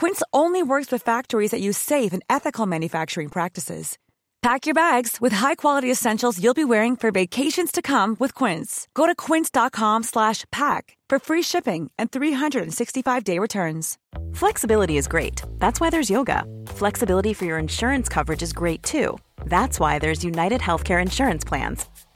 Quince only works with factories that use safe and ethical manufacturing practices. Pack your bags with high-quality essentials you'll be wearing for vacations to come with Quince. Go to quince.com slash pack for free shipping and 365-day returns. Flexibility is great. That's why there's yoga. Flexibility for your insurance coverage is great too. That's why there's United Healthcare Insurance Plans.